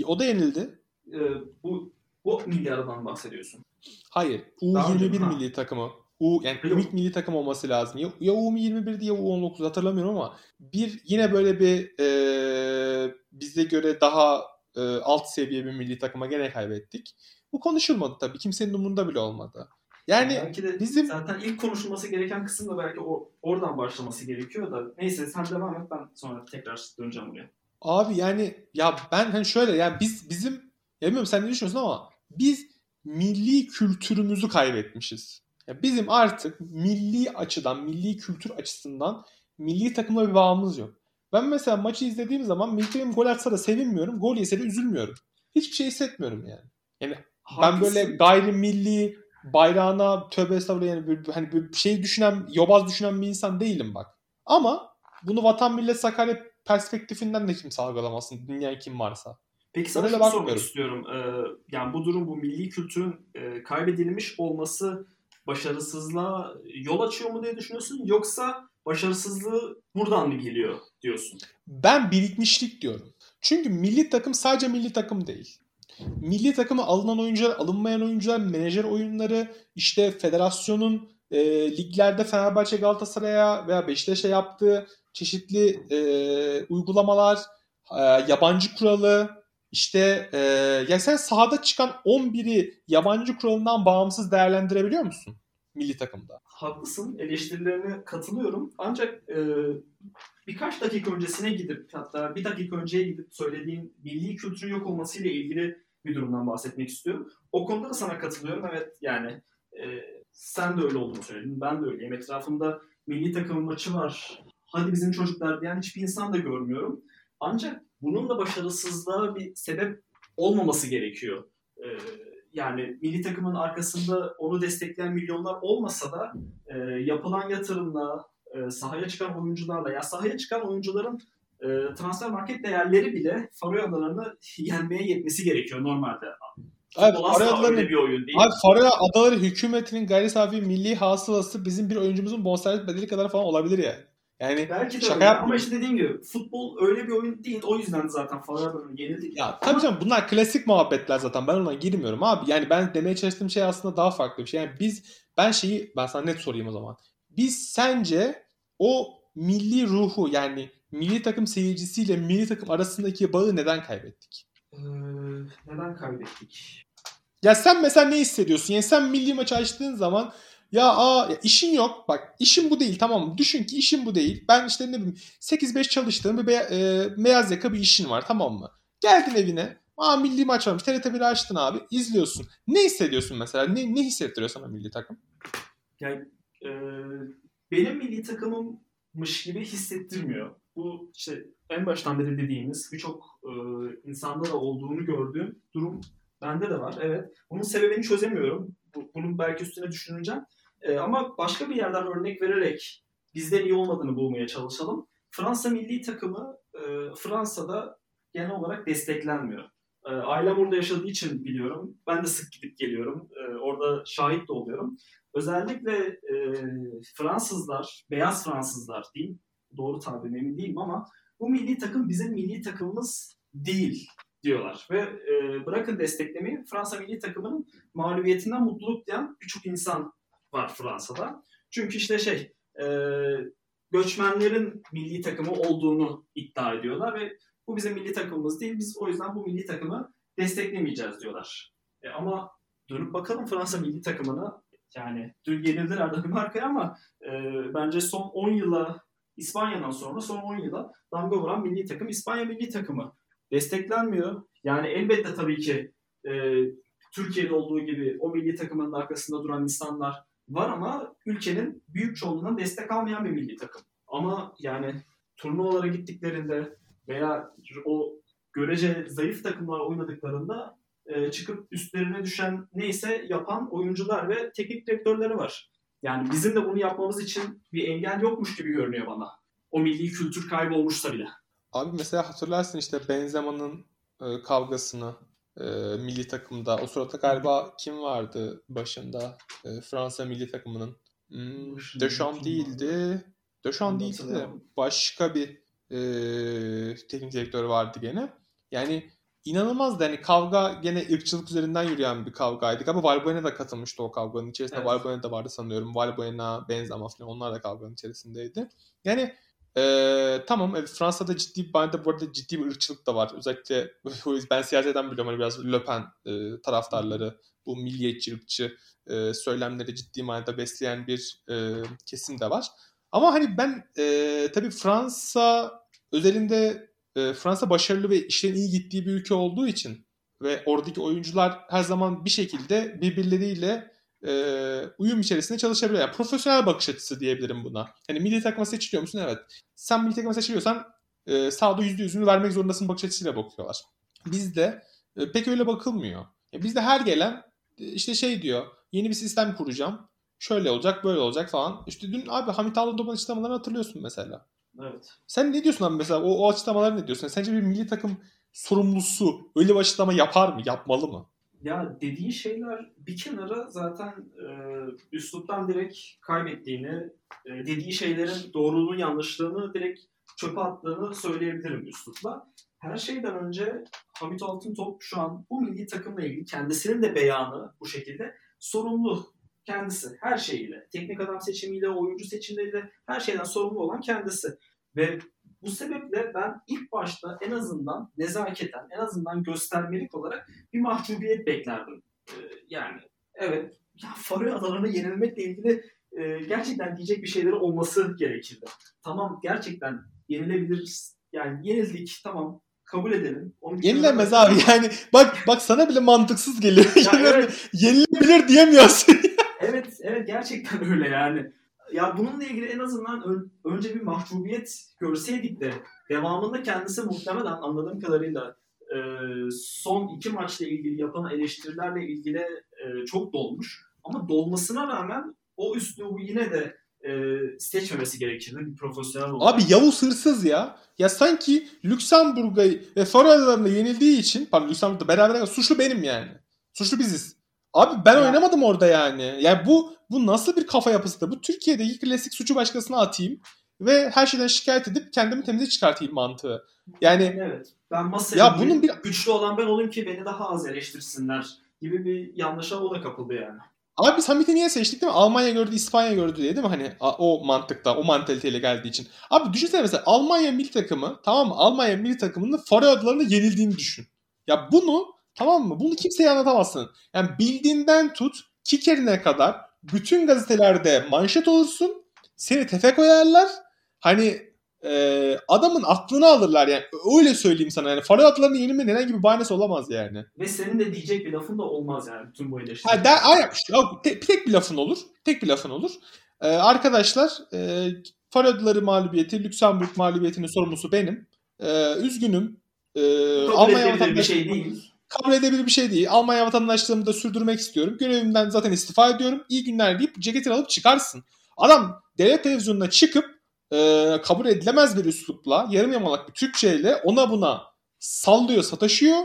o da yenildi. Ee, bu bu milli aradan bahsediyorsun. Hayır. U21 milli takımı. U yani Yok. ilk milli takım olması lazım. Ya, ya U21 ya U19 hatırlamıyorum ama bir yine böyle bir e, bize göre daha e, alt seviye bir milli takıma gene kaybettik. Bu konuşulmadı tabii. Kimsenin umurunda bile olmadı. Yani belki de bizim zaten ilk konuşulması gereken kısım da belki o, oradan başlaması gerekiyor da neyse sen devam et ben sonra tekrar döneceğim buraya. Abi yani ya ben hani şöyle yani biz bizim ya bilmiyorum sen ne düşünüyorsun ama biz milli kültürümüzü kaybetmişiz. Ya bizim artık milli açıdan, milli kültür açısından milli takımla bir bağımız yok. Ben mesela maçı izlediğim zaman milli takım gol atsa da sevinmiyorum, gol yese de üzülmüyorum. Hiçbir şey hissetmiyorum yani. Yani Ben böyle gayrimilli bayrağına tövbe estağfurullah yani böyle, hani bir şey düşünen, yobaz düşünen bir insan değilim bak. Ama bunu vatan millet Sakarya perspektifinden de kimse algılamasın. Dünya kim varsa. Peki sana şunu sormak istiyorum. Ee, yani bu durum, bu milli kültürün e, kaybedilmiş olması başarısızlığa yol açıyor mu diye düşünüyorsun? Yoksa başarısızlığı buradan mı geliyor diyorsun? Ben birikmişlik diyorum. Çünkü milli takım sadece milli takım değil. Milli takıma alınan oyuncular, alınmayan oyuncular, menajer oyunları, işte federasyonun e, liglerde Fenerbahçe Galatasaray'a veya Beşiktaş'a yaptığı çeşitli e, uygulamalar, e, yabancı kuralı, işte e, ya sen sahada çıkan 11'i yabancı kuralından bağımsız değerlendirebiliyor musun milli takımda? Haklısın, eleştirilerine katılıyorum. Ancak e, birkaç dakika öncesine gidip, hatta bir dakika önceye gidip söylediğin milli kültürün yok olmasıyla ilgili bir durumdan bahsetmek istiyorum. O konuda da sana katılıyorum. Evet yani e, sen de öyle olduğunu söyledin, ben de öyleyim. Etrafımda milli takım maçı var, hadi bizim çocuklar diyen hiçbir insan da görmüyorum. Ancak bunun da başarısızlığa bir sebep olmaması gerekiyor. E, yani milli takımın arkasında onu destekleyen milyonlar olmasa da e, yapılan yatırımla, e, sahaya çıkan oyuncularla, ya sahaya çıkan oyuncuların e, transfer market değerleri bile Faroe Adalarını yenmeye yetmesi gerekiyor normalde. Abi, Faroe öyle bir oyun değil. Abi Faroe Adaları hükümetinin gayri safi milli hasılası bizim bir oyuncumuzun bonservis bedeli kadar falan olabilir yani. Yani Belki de şaka öyle. yapmıyorum. ama işte dediğim gibi futbol öyle bir oyun değil. O yüzden zaten Faroe Adaları'nı yenildi. ya tabii canım bunlar klasik muhabbetler zaten ben ona girmiyorum abi. Yani ben demeye çalıştığım şey aslında daha farklı bir şey. Yani biz ben şeyi ben sana net sorayım o zaman. Biz sence o milli ruhu yani milli takım seyircisiyle milli takım arasındaki bağı neden kaybettik? Ee, neden kaybettik? Ya sen mesela ne hissediyorsun? Yani sen milli maçı açtığın zaman ya, aa, ya işin yok. Bak işin bu değil tamam mı? Düşün ki işin bu değil. Ben işte ne bileyim 8-5 çalıştığım bir beya- e, beyaz yaka bir işin var tamam mı? Geldin evine. Aa milli maç varmış. TRT 1'i açtın abi. izliyorsun. Ne hissediyorsun mesela? Ne, ne hissettiriyor sana milli takım? Yani e, benim milli takımımmış gibi hissettirmiyor. Bu işte en baştan beri dediğimiz birçok e, insanda da olduğunu gördüğüm durum bende de var. Evet. Bunun sebebini çözemiyorum. Bu- Bunun belki üstüne düşüneceğim. E, ama başka bir yerden örnek vererek bizden iyi olmadığını bulmaya çalışalım. Fransa milli takımı e, Fransa'da genel olarak desteklenmiyor. E, ailem orada yaşadığı için biliyorum. Ben de sık gidip geliyorum. E, orada şahit de oluyorum. Özellikle e, Fransızlar, beyaz Fransızlar diyeyim, doğru tabir emin değilim ama bu milli takım bizim milli takımımız değil diyorlar. Ve e, bırakın desteklemeyi Fransa milli takımının mağlubiyetinden mutluluk duyan birçok insan var Fransa'da. Çünkü işte şey, e, göçmenlerin milli takımı olduğunu iddia ediyorlar ve bu bizim milli takımımız değil, biz o yüzden bu milli takımı desteklemeyeceğiz diyorlar. E, ama dönüp bakalım Fransa milli takımına yani dün yenildiler Danimarka'ya ama e, bence son 10 yıla İspanya'dan sonra son 10 yıla damga vuran milli takım İspanya milli takımı. Desteklenmiyor. Yani elbette tabii ki e, Türkiye'de olduğu gibi o milli takımın arkasında duran insanlar var ama ülkenin büyük çoğunluğundan destek almayan bir milli takım. Ama yani turnuvalara gittiklerinde veya o görece zayıf takımlar oynadıklarında e, çıkıp üstlerine düşen neyse yapan oyuncular ve teknik direktörleri var. Yani bizim de bunu yapmamız için bir engel yokmuş gibi görünüyor bana. O milli kültür kaybolmuşsa bile. Abi mesela hatırlarsın işte Benzema'nın e, kavgasını e, milli takımda. O sırada galiba kim vardı başında e, Fransa milli takımının? Hmm, Deschamps değildi. Deschamps değildi de başka bir e, teknik direktör vardı gene. Yani inanılmaz da hani kavga gene ırkçılık üzerinden yürüyen bir kavgaydı. Ama Valbuena da katılmıştı o kavganın içerisinde. Evet. Valbuena da vardı sanıyorum. Valbuena, Benzema falan onlar da kavganın içerisindeydi. Yani ee, tamam evet, Fransa'da ciddi bir bende bu arada ciddi bir ırkçılık da var. Özellikle *laughs* ben siyasetten biliyorum hani biraz Le Pen e, taraftarları bu milliyetçi ırkçı e, söylemleri ciddi manada besleyen bir e, kesim de var. Ama hani ben e, tabii Fransa özelinde e, Fransa başarılı ve işlerin iyi gittiği bir ülke olduğu için ve oradaki oyuncular her zaman bir şekilde birbirleriyle e, uyum içerisinde çalışabilir. Yani profesyonel bakış açısı diyebilirim buna. Hani milli takıma seçiliyor musun? Evet. Sen milli takıma seçiliyorsan e, sahada yüzde yüzünü vermek zorundasın bakış açısıyla bakıyorlar. Bizde e, pek öyle bakılmıyor. Ya bizde her gelen işte şey diyor. Yeni bir sistem kuracağım. Şöyle olacak, böyle olacak falan. İşte dün abi Hamit Altıntop'un açıklamalarını hatırlıyorsun mesela. Evet. Sen ne diyorsun abi mesela? O, o açıklamaları ne diyorsun? Sence bir milli takım sorumlusu öyle bir açıklama yapar mı? Yapmalı mı? Ya dediği şeyler bir kenara zaten e, üsluptan direkt kaybettiğini, e, dediği şeylerin doğruluğu yanlışlığını direkt çöpe attığını söyleyebilirim üslupla. Her şeyden önce Hamit Altıntop şu an bu milli takımla ilgili kendisinin de beyanı bu şekilde sorumlu kendisi her şeyiyle. Teknik adam seçimiyle, oyuncu seçimleriyle her şeyden sorumlu olan kendisi. Ve bu sebeple ben ilk başta en azından nezaketen, en azından göstermelik olarak bir mahcubiyet beklerdim. Ee, yani evet, ya Faroe Adaları'na yenilmekle ilgili e, gerçekten diyecek bir şeyleri olması gerekirdi. Tamam gerçekten yenilebiliriz. Yani yenildik tamam kabul edelim. Onu Yenilemez abi yani bak bak sana bile mantıksız geliyor. Ya *laughs* evet. Yenilebilir diyemiyorsun. Evet gerçekten *laughs* öyle yani ya bununla ilgili en azından ön, önce bir mahcubiyet görseydik de devamında kendisi muhtemelen anladığım kadarıyla e, son iki maçla ilgili yapılan eleştirilerle ilgili e, çok dolmuş. Ama dolmasına rağmen o üslubu yine de e, seçmemesi gerekirdi bir profesyonel olarak. Abi Yavuz hırsız ya. Ya sanki Lüksemburg'a ve Faroe yenildiği için pardon Lüksemburg'da beraber suçlu benim yani. Suçlu biziz. Abi ben ya. oynamadım orada yani. Yani bu bu nasıl bir kafa yapısı Bu Türkiye'deki klasik suçu başkasına atayım ve her şeyden şikayet edip kendimi temize çıkartayım mantığı. Yani evet. Ben masaya ya bunun bir güçlü olan ben olayım ki beni daha az eleştirsinler gibi bir yanlışa o da kapıldı yani. Abi Hamit'i niye seçtik değil mi? Almanya gördü, İspanya gördü diye değil mi? Hani o mantıkta, o mantaliteyle geldiği için. Abi düşünsene mesela Almanya milli takımı, tamam mı? Almanya milli takımının Faroe Adaları'nda yenildiğini düşün. Ya bunu Tamam mı? Bunu kimseye anlatamazsın. Yani bildiğinden tut kikerine kadar bütün gazetelerde manşet olursun. Seni tefe koyarlar. Hani e, adamın aklını alırlar yani. Öyle söyleyeyim sana yani. Faroe Adaları'nın yenilmenin herhangi bir bahanesi olamaz yani. Ve senin de diyecek bir lafın da olmaz yani bütün bu eleştiri. Ha, der, aynen, tek, tek bir lafın olur. Tek bir lafın olur. Ee, arkadaşlar e, Faroe Adaları mağlubiyeti, Lüksemburg mağlubiyetinin sorumlusu benim. Ee, üzgünüm. Ee, Almanya vatandaşı... bir şey değil kabul edebilir bir şey değil. Almanya vatandaşlığımı da sürdürmek istiyorum. Görevimden zaten istifa ediyorum. İyi günler deyip ceketini alıp çıkarsın. Adam devlet televizyonuna çıkıp e, kabul edilemez bir üslupla, yarım yamalak bir Türkçeyle ona buna sallıyor, sataşıyor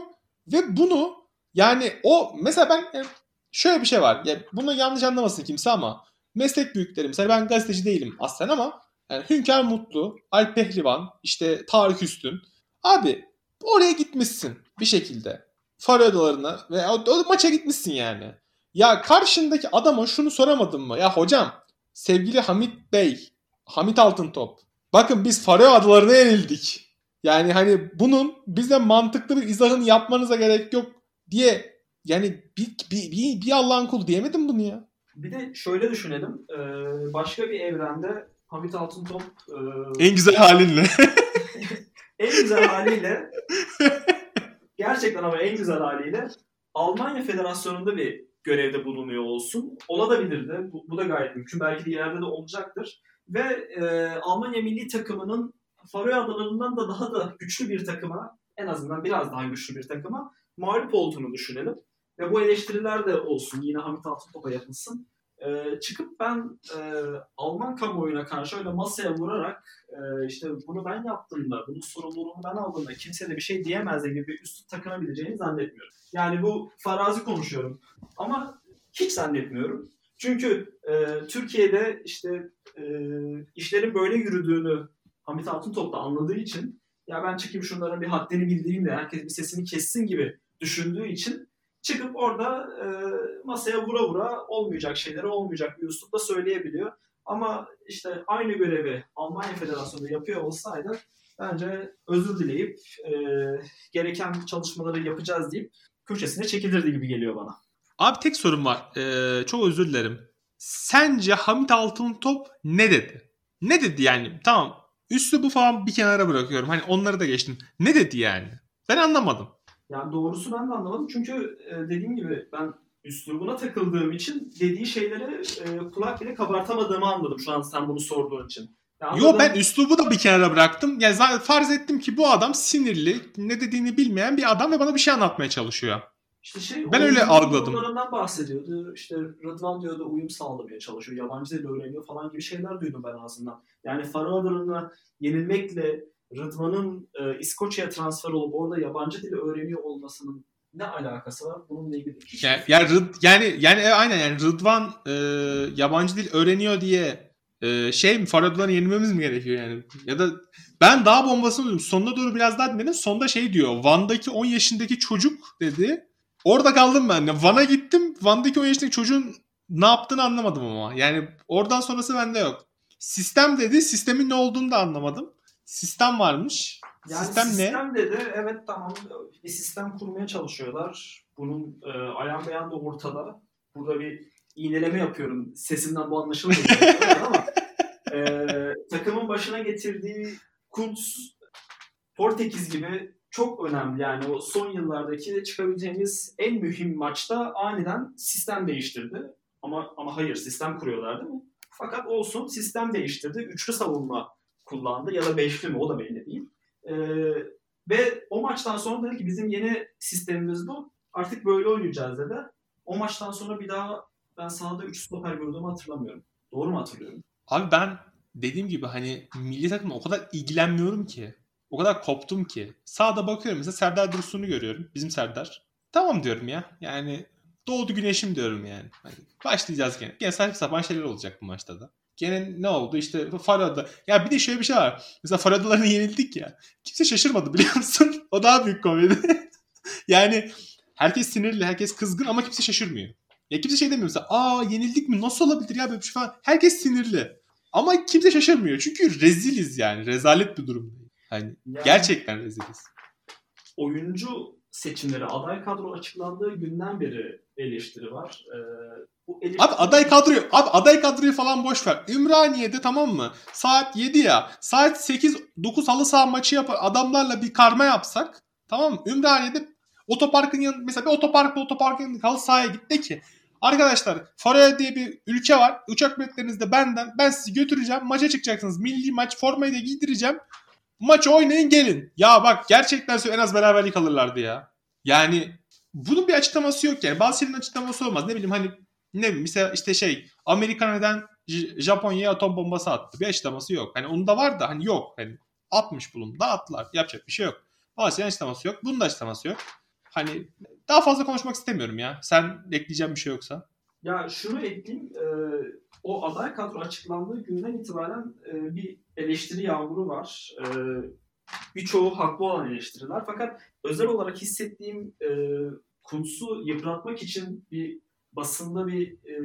ve bunu yani o mesela ben yani şöyle bir şey var. Yani bunu yanlış anlamasın kimse ama meslek büyüklerim mesela ben gazeteci değilim aslen ama yani Hünkar Mutlu, Alp Pehlivan, işte Tarık Üstün. Abi oraya gitmişsin bir şekilde. Faroe Adalarına ve o, o maça gitmişsin yani. Ya karşındaki adama şunu soramadın mı? Ya hocam sevgili Hamit Bey, Hamit Altıntop. Bakın biz Faroe Adalarına yenildik. Yani hani bunun bize mantıklı bir izahını yapmanıza gerek yok diye yani bir, bir, bir, bir Allah'ın kulu diyemedim bunu ya. Bir de şöyle düşünelim. Ee, başka bir evrende Hamit Altıntop e... en güzel halinle *laughs* en güzel haliyle gerçekten ama en güzel haliyle Almanya Federasyonu'nda bir görevde bulunuyor olsun. Olabilirdi. Bu, bu da gayet mümkün. Belki de ileride de olacaktır. Ve e, Almanya milli takımının Faroe Adaları'ndan da daha da güçlü bir takıma, en azından biraz daha güçlü bir takıma mağlup olduğunu düşünelim. Ve bu eleştiriler de olsun. Yine Hamit Altıntop'a yapılsın. Ee, çıkıp ben e, Alman kamuoyuna karşı öyle masaya vurarak e, işte bunu ben yaptım da, bunun sorumluluğunu ben aldım da kimse de bir şey diyemez gibi bir üstü takınabileceğini zannetmiyorum. Yani bu farazi konuşuyorum ama hiç zannetmiyorum. Çünkü e, Türkiye'de işte e, işlerin böyle yürüdüğünü Hamit Altıntop da anladığı için ya ben çıkayım şunların bir haddini bildireyim de herkes bir sesini kessin gibi düşündüğü için çıkıp orada e, masaya vura vura olmayacak şeyleri olmayacak bir üslupla söyleyebiliyor. Ama işte aynı görevi Almanya Federasyonu'nda yapıyor olsaydı bence özür dileyip e, gereken çalışmaları yapacağız deyip köşesine çekilirdi gibi geliyor bana. Abi tek sorum var. Ee, çok özür dilerim. Sence Hamit Altıntop ne dedi? Ne dedi yani? Tamam. Üstü bu falan bir kenara bırakıyorum. Hani onları da geçtim. Ne dedi yani? Ben anlamadım. Yani doğrusu ben de anlamadım. Çünkü e, dediğim gibi ben üslubuna takıldığım için dediği şeyleri e, kulak bile kabartamadığımı anladım şu an sen bunu sorduğun için. Yani Yo ben üslubu da bir kenara bıraktım. Yani farz ettim ki bu adam sinirli, ne dediğini bilmeyen bir adam ve bana bir şey anlatmaya çalışıyor. İşte şey, ben öyle algıladım. bahsediyordu. İşte Rıdvan diyordu uyum sağlamaya çalışıyor. Yabancı dil öğreniyor falan gibi şeyler duydum ben ağzından. Yani Farahadır'ına yenilmekle Rıdvan'ın e, İskoçya'ya transfer olup orada yabancı dili öğreniyor olmasının ne alakası var? Bununla ilgili hiç yani, yani, Rıd, yani yani e, aynen yani Rıdvan e, yabancı dil öğreniyor diye e, şey mi Faradlar'ı yenilmemiz mi gerekiyor yani? Ya da ben daha bombasını duydum. Sonuna doğru biraz daha dinledim. Sonda şey diyor. Van'daki 10 yaşındaki çocuk dedi. Orada kaldım ben. Van'a gittim. Van'daki 10 yaşındaki çocuğun ne yaptığını anlamadım ama. Yani oradan sonrası bende yok. Sistem dedi. Sistemin ne olduğunu da anlamadım. Sistem varmış. Yani sistem, sistem ne? dedi. Evet tamam bir sistem kurmaya çalışıyorlar. Bunun e, ayan beyan da ortada. Burada bir iğneleme yapıyorum. Sesimden bu anlaşılmıyor *laughs* ama e, takımın başına getirdiği Kuntz, Portekiz gibi çok önemli. Yani o son yıllardaki çıkabileceğimiz en mühim maçta aniden sistem değiştirdi. Ama ama hayır sistem kuruyorlar değil mi? Fakat olsun sistem değiştirdi. Üçlü savunma kullandı ya da beşli mi o da belli değil. Ee, ve o maçtan sonra dedi ki bizim yeni sistemimiz bu. Artık böyle oynayacağız dedi. O maçtan sonra bir daha ben sahada 3 stoper gördüğümü hatırlamıyorum. Doğru mu hatırlıyorum? Abi ben dediğim gibi hani milli takımla o kadar ilgilenmiyorum ki. O kadar koptum ki. Sağda bakıyorum mesela Serdar Dursun'u görüyorum. Bizim Serdar. Tamam diyorum ya. Yani doğdu güneşim diyorum yani. Hani başlayacağız gene. Gene saçma sapan şeyler olacak bu maçta da. Gene ne oldu işte Farada. Ya bir de şöyle bir şey var. Mesela Faradalarını yenildik ya. Kimse şaşırmadı biliyor musun? *laughs* o daha büyük komedi. *laughs* yani herkes sinirli, herkes kızgın ama kimse şaşırmıyor. Ya kimse şey demiyor mesela aa yenildik mi nasıl olabilir ya böyle bir şey falan. Herkes sinirli. Ama kimse şaşırmıyor. Çünkü reziliz yani. Rezalet bir durum. Hani yani, gerçekten reziliz. Oyuncu seçimleri aday kadro açıklandığı günden beri eleştiri var. Ee, bu eleştiri... Abi aday kadroyu abi aday kadroyu falan boş ver. Ümraniye'de tamam mı? Saat 7 ya. Saat 8 9 halı saha maçı yapar adamlarla bir karma yapsak tamam mı? Ümraniye'de otoparkın yanında mesela bir otopark bir otoparkın halı sahaya gitti ki Arkadaşlar Forea diye bir ülke var. Uçak biletleriniz de benden. Ben sizi götüreceğim. Maça çıkacaksınız. Milli maç formayı da giydireceğim. Maçı oynayın gelin. Ya bak gerçekten en az beraberlik alırlardı ya. Yani bunun bir açıklaması yok yani. Bazı şeylerin açıklaması olmaz. Ne bileyim hani ne bileyim mesela işte şey Amerika neden Japonya'ya atom bombası attı. Bir açıklaması yok. Hani onun da var da hani yok. Hani atmış bulun. Dağıttılar. Yapacak bir şey yok. Bazı şeylerin açıklaması yok. Bunun da açıklaması yok. Hani daha fazla konuşmak istemiyorum ya. Sen ekleyeceğim bir şey yoksa. Ya şunu ekleyeyim. E, o aday kadro açıklandığı günden itibaren e, bir eleştiri yağmuru var. E, birçoğu haklı olan eleştiriler. Fakat özel olarak hissettiğim e, Kuntz'u yıpratmak için bir basında bir e,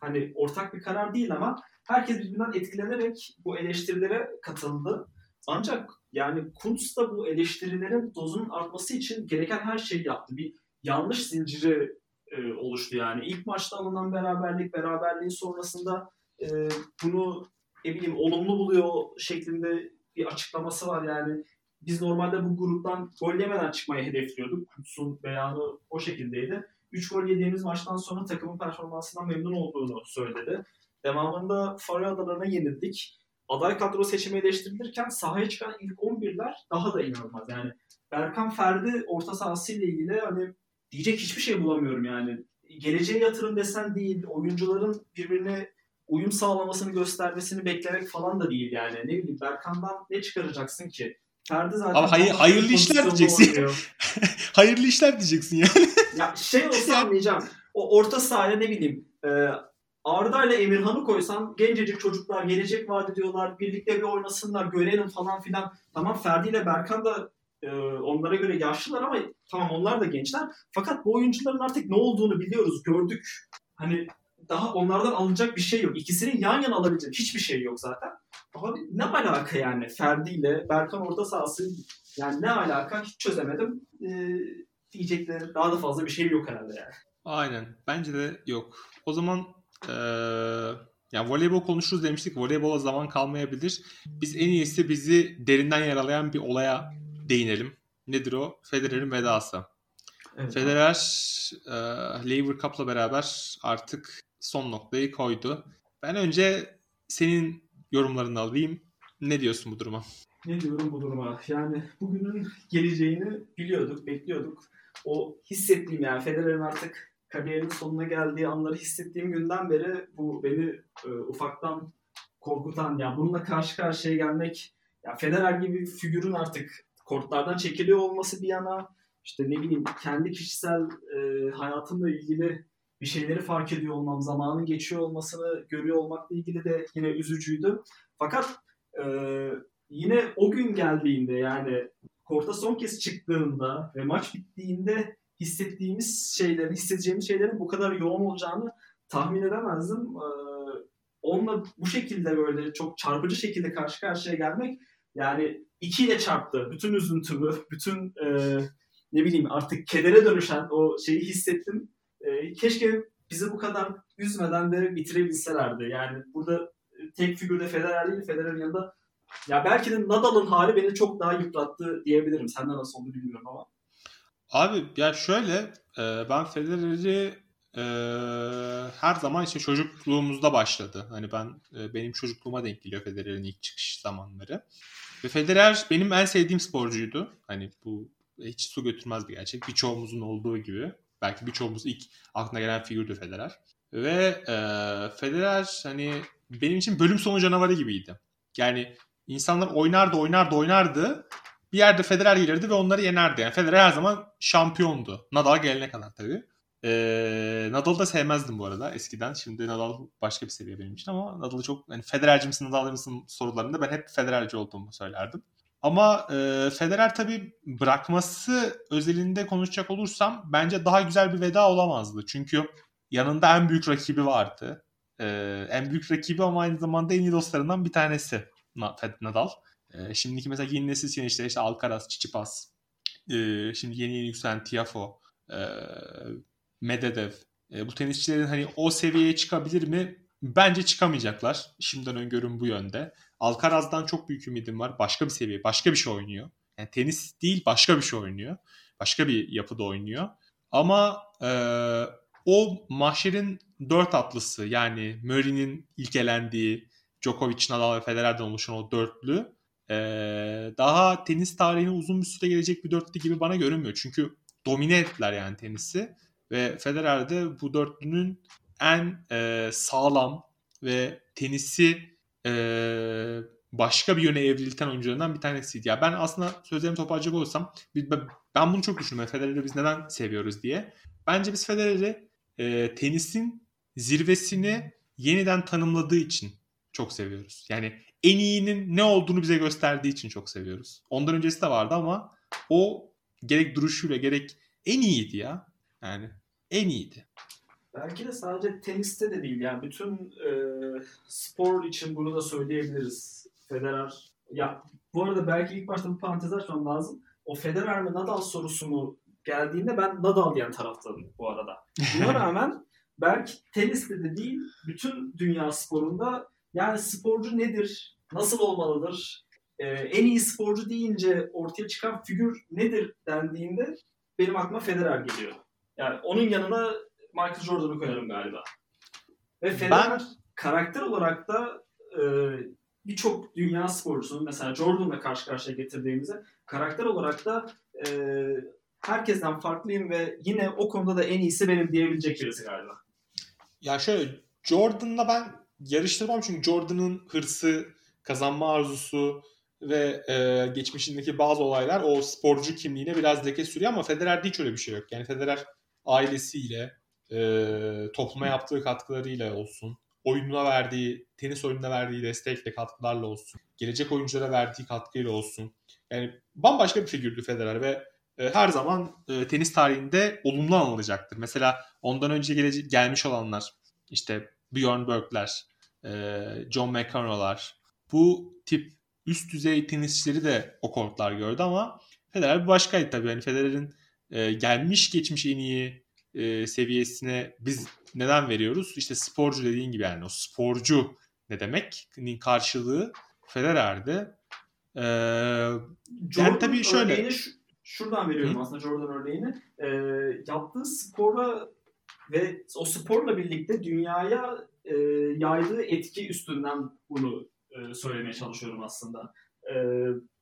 hani ortak bir karar değil ama herkes birbirinden etkilenerek bu eleştirilere katıldı. Ancak yani Kuntz da bu eleştirilerin dozunun artması için gereken her şeyi yaptı. Bir yanlış zinciri e, oluştu yani. İlk maçta alınan beraberlik, beraberliğin sonrasında e, bunu ne bileyim olumlu buluyor şeklinde bir açıklaması var yani. Biz normalde bu gruptan gol yemeden çıkmayı hedefliyorduk. Kuntz'un beyanı o şekildeydi. 3 gol yediğimiz maçtan sonra takımın performansından memnun olduğunu söyledi. Devamında Faroe Adalarına yenildik aday kadro seçimi eleştirilirken sahaya çıkan ilk 11'ler daha da inanılmaz. Yani Berkan Ferdi orta sahası ile ilgili hani diyecek hiçbir şey bulamıyorum yani. Geleceğe yatırım desen değil, oyuncuların birbirine uyum sağlamasını göstermesini beklemek falan da değil yani. Ne bileyim Berkan'dan ne çıkaracaksın ki? Ferdi zaten Ama hayır, hayırlı işler diyeceksin. *laughs* hayırlı işler diyeceksin yani. ya şey *laughs* olsa anlayacağım. O orta sahaya ne bileyim e, Arda ile Emirhan'ı koysan gencecik çocuklar gelecek vaat ediyorlar. Birlikte bir oynasınlar görelim falan filan. Tamam Ferdi ile Berkan da e, onlara göre yaşlılar ama tamam onlar da gençler. Fakat bu oyuncuların artık ne olduğunu biliyoruz, gördük. Hani daha onlardan alınacak bir şey yok. İkisinin yan yana alabilecek hiçbir şey yok zaten. Abi ne alaka yani Ferdi ile Berkan orta sahası yani ne alaka hiç çözemedim. Ee, diyecekleri daha da fazla bir şey yok herhalde yani. Aynen. Bence de yok. O zaman ee, yani voleybol konuşuruz demiştik. Voleybola zaman kalmayabilir. Biz en iyisi bizi derinden yaralayan bir olaya değinelim. Nedir o? Federer'in vedası. Evet. Federer e, Lever Cup'la beraber artık son noktayı koydu. Ben önce senin yorumlarını alayım. Ne diyorsun bu duruma? Ne diyorum bu duruma? Yani bugünün geleceğini biliyorduk, bekliyorduk. o hissettiğim yani Federer'in artık kariyerinin sonuna geldiği anları hissettiğim günden beri bu beni e, ufaktan korkutan yani bununla karşı karşıya gelmek ya Federer gibi figürün artık kortlardan çekiliyor olması bir yana işte ne bileyim kendi kişisel e, hayatımla ilgili bir şeyleri fark ediyor olmam, zamanın geçiyor olmasını görüyor olmakla ilgili de yine üzücüydü. Fakat e, yine o gün geldiğinde yani korta son kez çıktığında ve maç bittiğinde hissettiğimiz şeylerin, hissedeceğimiz şeylerin bu kadar yoğun olacağını tahmin edemezdim. Ee, onunla bu şekilde böyle çok çarpıcı şekilde karşı karşıya gelmek yani ikiyle çarptı. Bütün üzüntümü, bütün e, ne bileyim artık kedere dönüşen o şeyi hissettim. E, keşke bizi bu kadar üzmeden de bitirebilselerdi. Yani burada tek figürde Federer değil, Federer'in yanında ya belki de Nadal'ın hali beni çok daha yıprattı diyebilirim. Senden nasıl oldu bilmiyorum ama. Abi ya şöyle e, ben Federer'i e, her zaman işte çocukluğumuzda başladı. Hani ben e, benim çocukluğuma denk geliyor Federer'in ilk çıkış zamanları. Ve Federer benim en sevdiğim sporcuydu. Hani bu hiç su götürmez bir gerçek. Birçoğumuzun olduğu gibi. Belki birçoğumuz ilk aklına gelen figürdü Federer. Ve e, Federer hani benim için bölüm sonu canavarı gibiydi. Yani insanlar oynardı oynardı oynardı. Bir yerde Federer gelirdi ve onları yenerdi. Yani Federer her zaman şampiyondu. Nadal gelene kadar tabii. Ee, Nadal'ı da sevmezdim bu arada eskiden. Şimdi Nadal başka bir seviye benim için ama Nadal'ı çok hani Federerci misin Nadal'cı mısın sorularında ben hep Federerci olduğumu söylerdim. Ama e, Federer tabii bırakması özelinde konuşacak olursam bence daha güzel bir veda olamazdı. Çünkü yanında en büyük rakibi vardı. E, en büyük rakibi ama aynı zamanda en iyi dostlarından bir tanesi Nadal. E, şimdiki mesela yeni nesil tenisçiler işte Alcaraz, Tsitsipas, e, şimdi yeni yeni yükselen Tiafo, e, Medvedev. E, bu tenisçilerin hani o seviyeye çıkabilir mi? Bence çıkamayacaklar. Şimdiden öngörüm bu yönde. Alcaraz'dan çok büyük ümidim var. Başka bir seviye, başka bir şey oynuyor. Yani tenis değil başka bir şey oynuyor. Başka bir yapıda oynuyor. Ama e, o mahşerin dört atlısı yani Murray'nin ilk elendiği Djokovic, Nadal ve Federer'den oluşan o dörtlü e, daha tenis tarihine uzun bir süre gelecek bir dörtlü gibi bana görünmüyor. Çünkü domine ettiler yani tenisi ve Federer de bu dörtlünün en e, sağlam ve tenisi e, başka bir yöne evrilten oyuncularından bir tanesiydi. Ya ben aslında sözlerimi toparlayacak olursam ben bunu çok düşünüyorum. Federer'i biz neden seviyoruz diye. Bence biz Federer'i e, tenisin zirvesini yeniden tanımladığı için çok seviyoruz. Yani en iyinin ne olduğunu bize gösterdiği için çok seviyoruz. Ondan öncesi de vardı ama o gerek duruşuyla gerek en iyiydi ya. Yani en iyiydi. Belki de sadece teniste de değil yani bütün e, spor için bunu da söyleyebiliriz. Federer ya bu arada belki ilk başta bir parantez açmam lazım. O Federer mi Nadal sorusunu geldiğinde ben Nadal diyen taraftarım bu arada. Buna *laughs* rağmen belki teniste de değil bütün dünya sporunda yani sporcu nedir? Nasıl olmalıdır? Ee, en iyi sporcu deyince ortaya çıkan figür nedir dendiğinde benim aklıma Federer geliyor. Yani onun yanına Michael Jordan'ı koyarım galiba. Ve Federer ben... karakter olarak da e, birçok dünya sporcusunun mesela Jordan'la karşı karşıya getirdiğimizde karakter olarak da e, herkesten farklıyım ve yine o konuda da en iyisi benim diyebilecek birisi galiba. Ya şöyle Jordan'la ben yarıştırmam çünkü Jordan'ın hırsı, kazanma arzusu ve e, geçmişindeki bazı olaylar o sporcu kimliğine biraz leke sürüyor ama Federer'de hiç öyle bir şey yok. Yani Federer ailesiyle, e, topluma yaptığı katkılarıyla olsun, oyununa verdiği, tenis oyununa verdiği destekle, katkılarla olsun, gelecek oyunculara verdiği katkıyla olsun. Yani bambaşka bir figürdü Federer ve e, her zaman e, tenis tarihinde olumlu anılacaktır. Mesela ondan önce gelecek, gelmiş olanlar, işte Bjorn Borg'ler, e, John McEnroe'lar, bu tip üst düzey tenisçileri de o kortlar gördü ama Federer bir başkaydı tabii. Yani Federer'in e, gelmiş geçmiş en iyi e, seviyesine biz neden veriyoruz? İşte sporcu dediğin gibi yani o sporcu ne demek? karşılığı Federer'de. Ee, yani tabii şöyle. Şu, şuradan veriyorum Hı? aslında Jordan örneğini. Ee, yaptığı spora ve o sporla birlikte dünyaya e, yaydığı etki üstünden bunu e, söylemeye çalışıyorum aslında. E,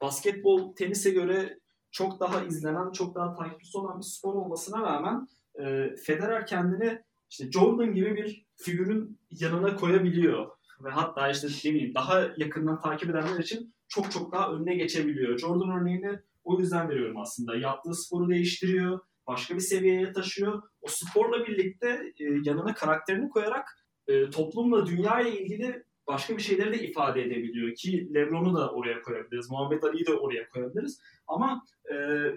basketbol tenise göre çok daha izlenen, çok daha takipçisi olan bir spor olmasına rağmen e, Federer kendini işte Jordan gibi bir figürün yanına koyabiliyor. Ve hatta işte ne daha yakından takip edenler için çok çok daha önüne geçebiliyor. Jordan örneğini o yüzden veriyorum aslında. Yaptığı sporu değiştiriyor, başka bir seviyeye taşıyor. O sporla birlikte e, yanına karakterini koyarak e, toplumla, dünya ile ilgili başka bir şeyleri de ifade edebiliyor ki LeBron'u da oraya koyabiliriz, Muhammed Ali'yi de oraya koyabiliriz. Ama e,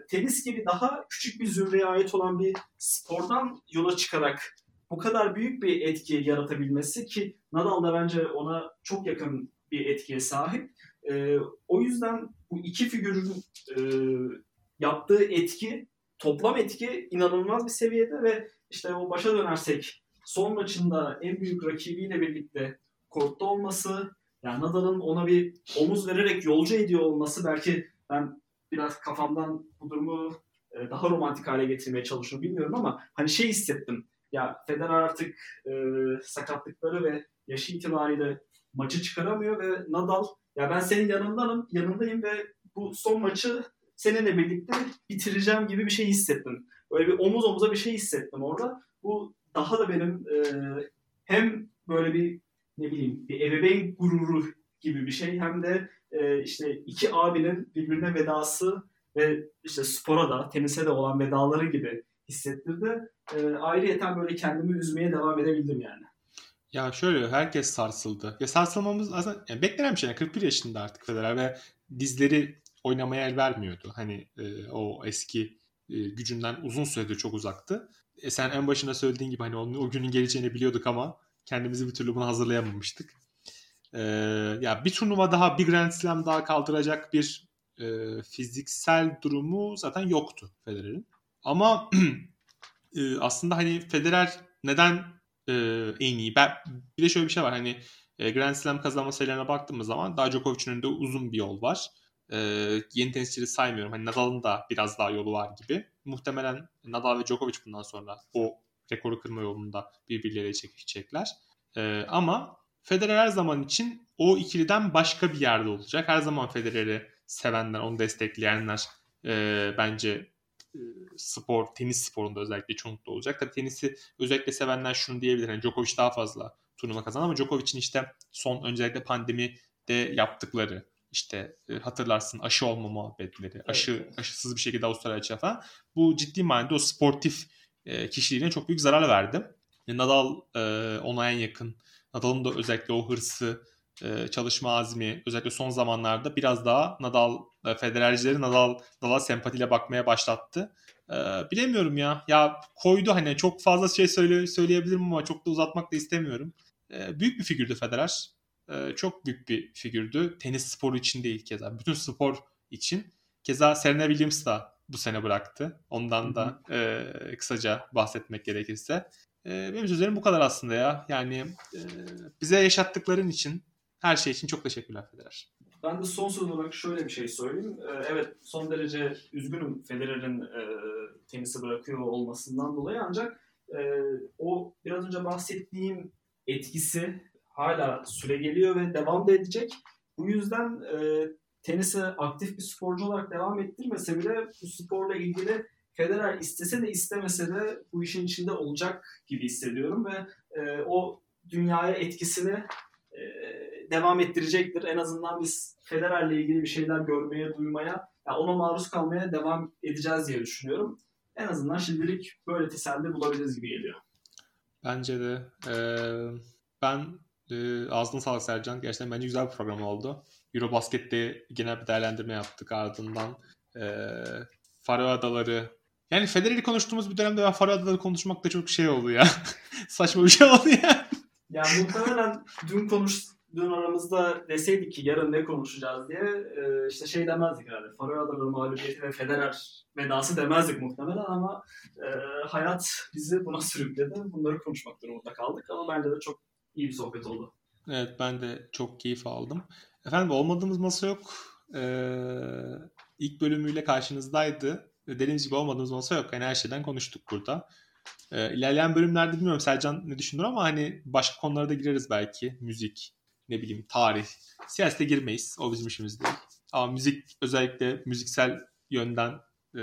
tenis gibi daha küçük bir zümreye ait olan bir spordan yola çıkarak bu kadar büyük bir etki yaratabilmesi ki Nadal da bence ona çok yakın bir etkiye sahip. E, o yüzden bu iki figürün e, yaptığı etki, toplam etki inanılmaz bir seviyede ve işte o başa dönersek son maçında en büyük rakibiyle birlikte korkta olması, yani Nadal'ın ona bir omuz vererek yolcu ediyor olması belki ben biraz kafamdan bu durumu e, daha romantik hale getirmeye çalışıyorum bilmiyorum ama hani şey hissettim. Ya Federer artık e, sakatlıkları ve yaşı itibariyle maçı çıkaramıyor ve Nadal ya ben senin yanındanım, yanındayım ve bu son maçı seninle birlikte bitireceğim gibi bir şey hissettim. Böyle bir omuz omuza bir şey hissettim orada. Bu daha da benim e, hem böyle bir ne bileyim bir ebeveyn gururu gibi bir şey hem de e, işte iki abinin birbirine vedası ve işte spora da tenise de olan vedaları gibi hissettirdi. E, ayrıyeten böyle kendimi üzmeye devam edebildim yani. Ya şöyle herkes sarsıldı. Ya sarsılmamız aslında yani beklenen bir şey. Yani 41 yaşında artık Federer ve dizleri oynamaya el vermiyordu. Hani e, o eski e, gücünden uzun süredir çok uzaktı. E, sen en başında söylediğin gibi hani onun, o günün geleceğini biliyorduk ama kendimizi bir türlü buna hazırlayamamıştık. E, ya bir turnuva daha, bir Grand Slam daha kaldıracak bir e, fiziksel durumu zaten yoktu Federer'in. Ama *clears throat* e, aslında hani Federer neden e, en iyi? Ben, bir de şöyle bir şey var hani e, Grand Slam kazanma sayılarına baktığımız zaman daha Djokovic'in önünde uzun bir yol var. E, yeni tenisçileri saymıyorum. Hani Nadal'ın da biraz daha yolu var gibi. Muhtemelen Nadal ve Djokovic bundan sonra o rekoru kırma yolunda birbirleriyle çekişecekler. E, ama Federer her zaman için o ikiliden başka bir yerde olacak. Her zaman Federer'i sevenler, onu destekleyenler e, bence e, spor, tenis sporunda özellikle çoğunlukla olacak. Tabii tenisi özellikle sevenler şunu diyebilir. Hani Djokovic daha fazla turnuva kazandı ama Djokovic'in işte son özellikle pandemide yaptıkları işte e, hatırlarsın aşı olma muhabbetleri, aşı evet. aşısız bir şekilde Avustralya falan bu ciddi manada o sportif e, kişiliğine çok büyük zarar verdi. Nadal ona en yakın. Nadal'ın da özellikle o hırsı, çalışma azmi özellikle son zamanlarda biraz daha Nadal Federercileri Nadal Nadal sempatiyle bakmaya başlattı. bilemiyorum ya. Ya koydu hani çok fazla şey söyle, söyleyebilirim ama çok da uzatmak da istemiyorum. büyük bir figürdü Federer. çok büyük bir figürdü. Tenis sporu için değil keza. Bütün spor için. Keza Serena Williams da bu sene bıraktı. Ondan da e, kısaca bahsetmek gerekirse. E, benim sözlerim bu kadar aslında ya. Yani e, bize yaşattıkların için her şey için çok teşekkürler Federer. Ben de son söz olarak şöyle bir şey söyleyeyim. Ee, evet son derece üzgünüm Federer'in e, tenisi bırakıyor olmasından dolayı ancak e, o biraz önce bahsettiğim etkisi hala süre geliyor ve devam da edecek. Bu yüzden e, tenise aktif bir sporcu olarak devam ettirmese bile bu sporla ilgili Federer istese de istemese de bu işin içinde olacak gibi hissediyorum ve e, o dünyaya etkisini e, devam ettirecektir. En azından biz Federer'le ilgili bir şeyler görmeye, duymaya, yani ona maruz kalmaya devam edeceğiz diye düşünüyorum. En azından şimdilik böyle teselli bulabiliriz gibi geliyor. Bence de. Ee, ben e, ağzına sağlık Sercan. Gerçekten bence güzel bir program oldu. Eurobasket'te genel bir değerlendirme yaptık ardından. E, Faroe Adaları yani Federer'i konuştuğumuz bir dönemde ben Faroe Adaları konuşmak da çok şey oldu ya. *laughs* Saçma bir şey oldu ya. Ya muhtemelen dün konuştuğun aramızda deseydik ki yarın ne konuşacağız diye e, işte şey demezdik herhalde. Faroe Adaları mağlubiyeti ve Federer vedası demezdik muhtemelen ama e, hayat bizi buna sürükledi. Bunları konuşmak durumunda kaldık ama bence de çok iyi bir sohbet oldu. Evet ben de çok keyif aldım. Efendim olmadığımız masa yok. Ee, ilk bölümüyle karşınızdaydı. Dediğimiz gibi olmadığımız masa yok. Yani her şeyden konuştuk burada. Ee, ilerleyen bölümlerde bilmiyorum Selcan ne düşünür ama hani başka konulara da gireriz belki. Müzik, ne bileyim tarih. Siyasete girmeyiz. O bizim işimiz değil. Ama müzik özellikle müziksel yönden e,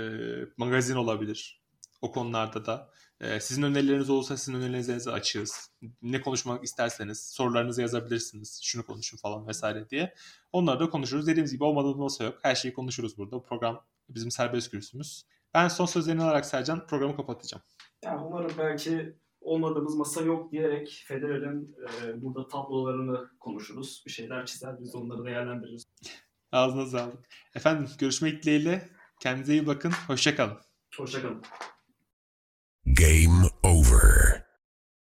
magazin olabilir. O konularda da. E, sizin önerileriniz olursa sizin önerilerinizi açığız. Ne konuşmak isterseniz sorularınızı yazabilirsiniz. Şunu konuşun falan vesaire diye. Onları da konuşuruz. Dediğimiz gibi olmadığı masa yok. Her şeyi konuşuruz burada. Bu program bizim serbest kürsümüz. Ben son sözlerini alarak Sercan programı kapatacağım. Ya umarım belki olmadığımız masa yok diyerek Federer'in e, burada tablolarını konuşuruz. Bir şeyler çizer, biz onları değerlendiririz. Ağzına sağlık. Efendim görüşmek dileğiyle. Kendinize iyi bakın. Hoşçakalın. Hoşçakalın. Game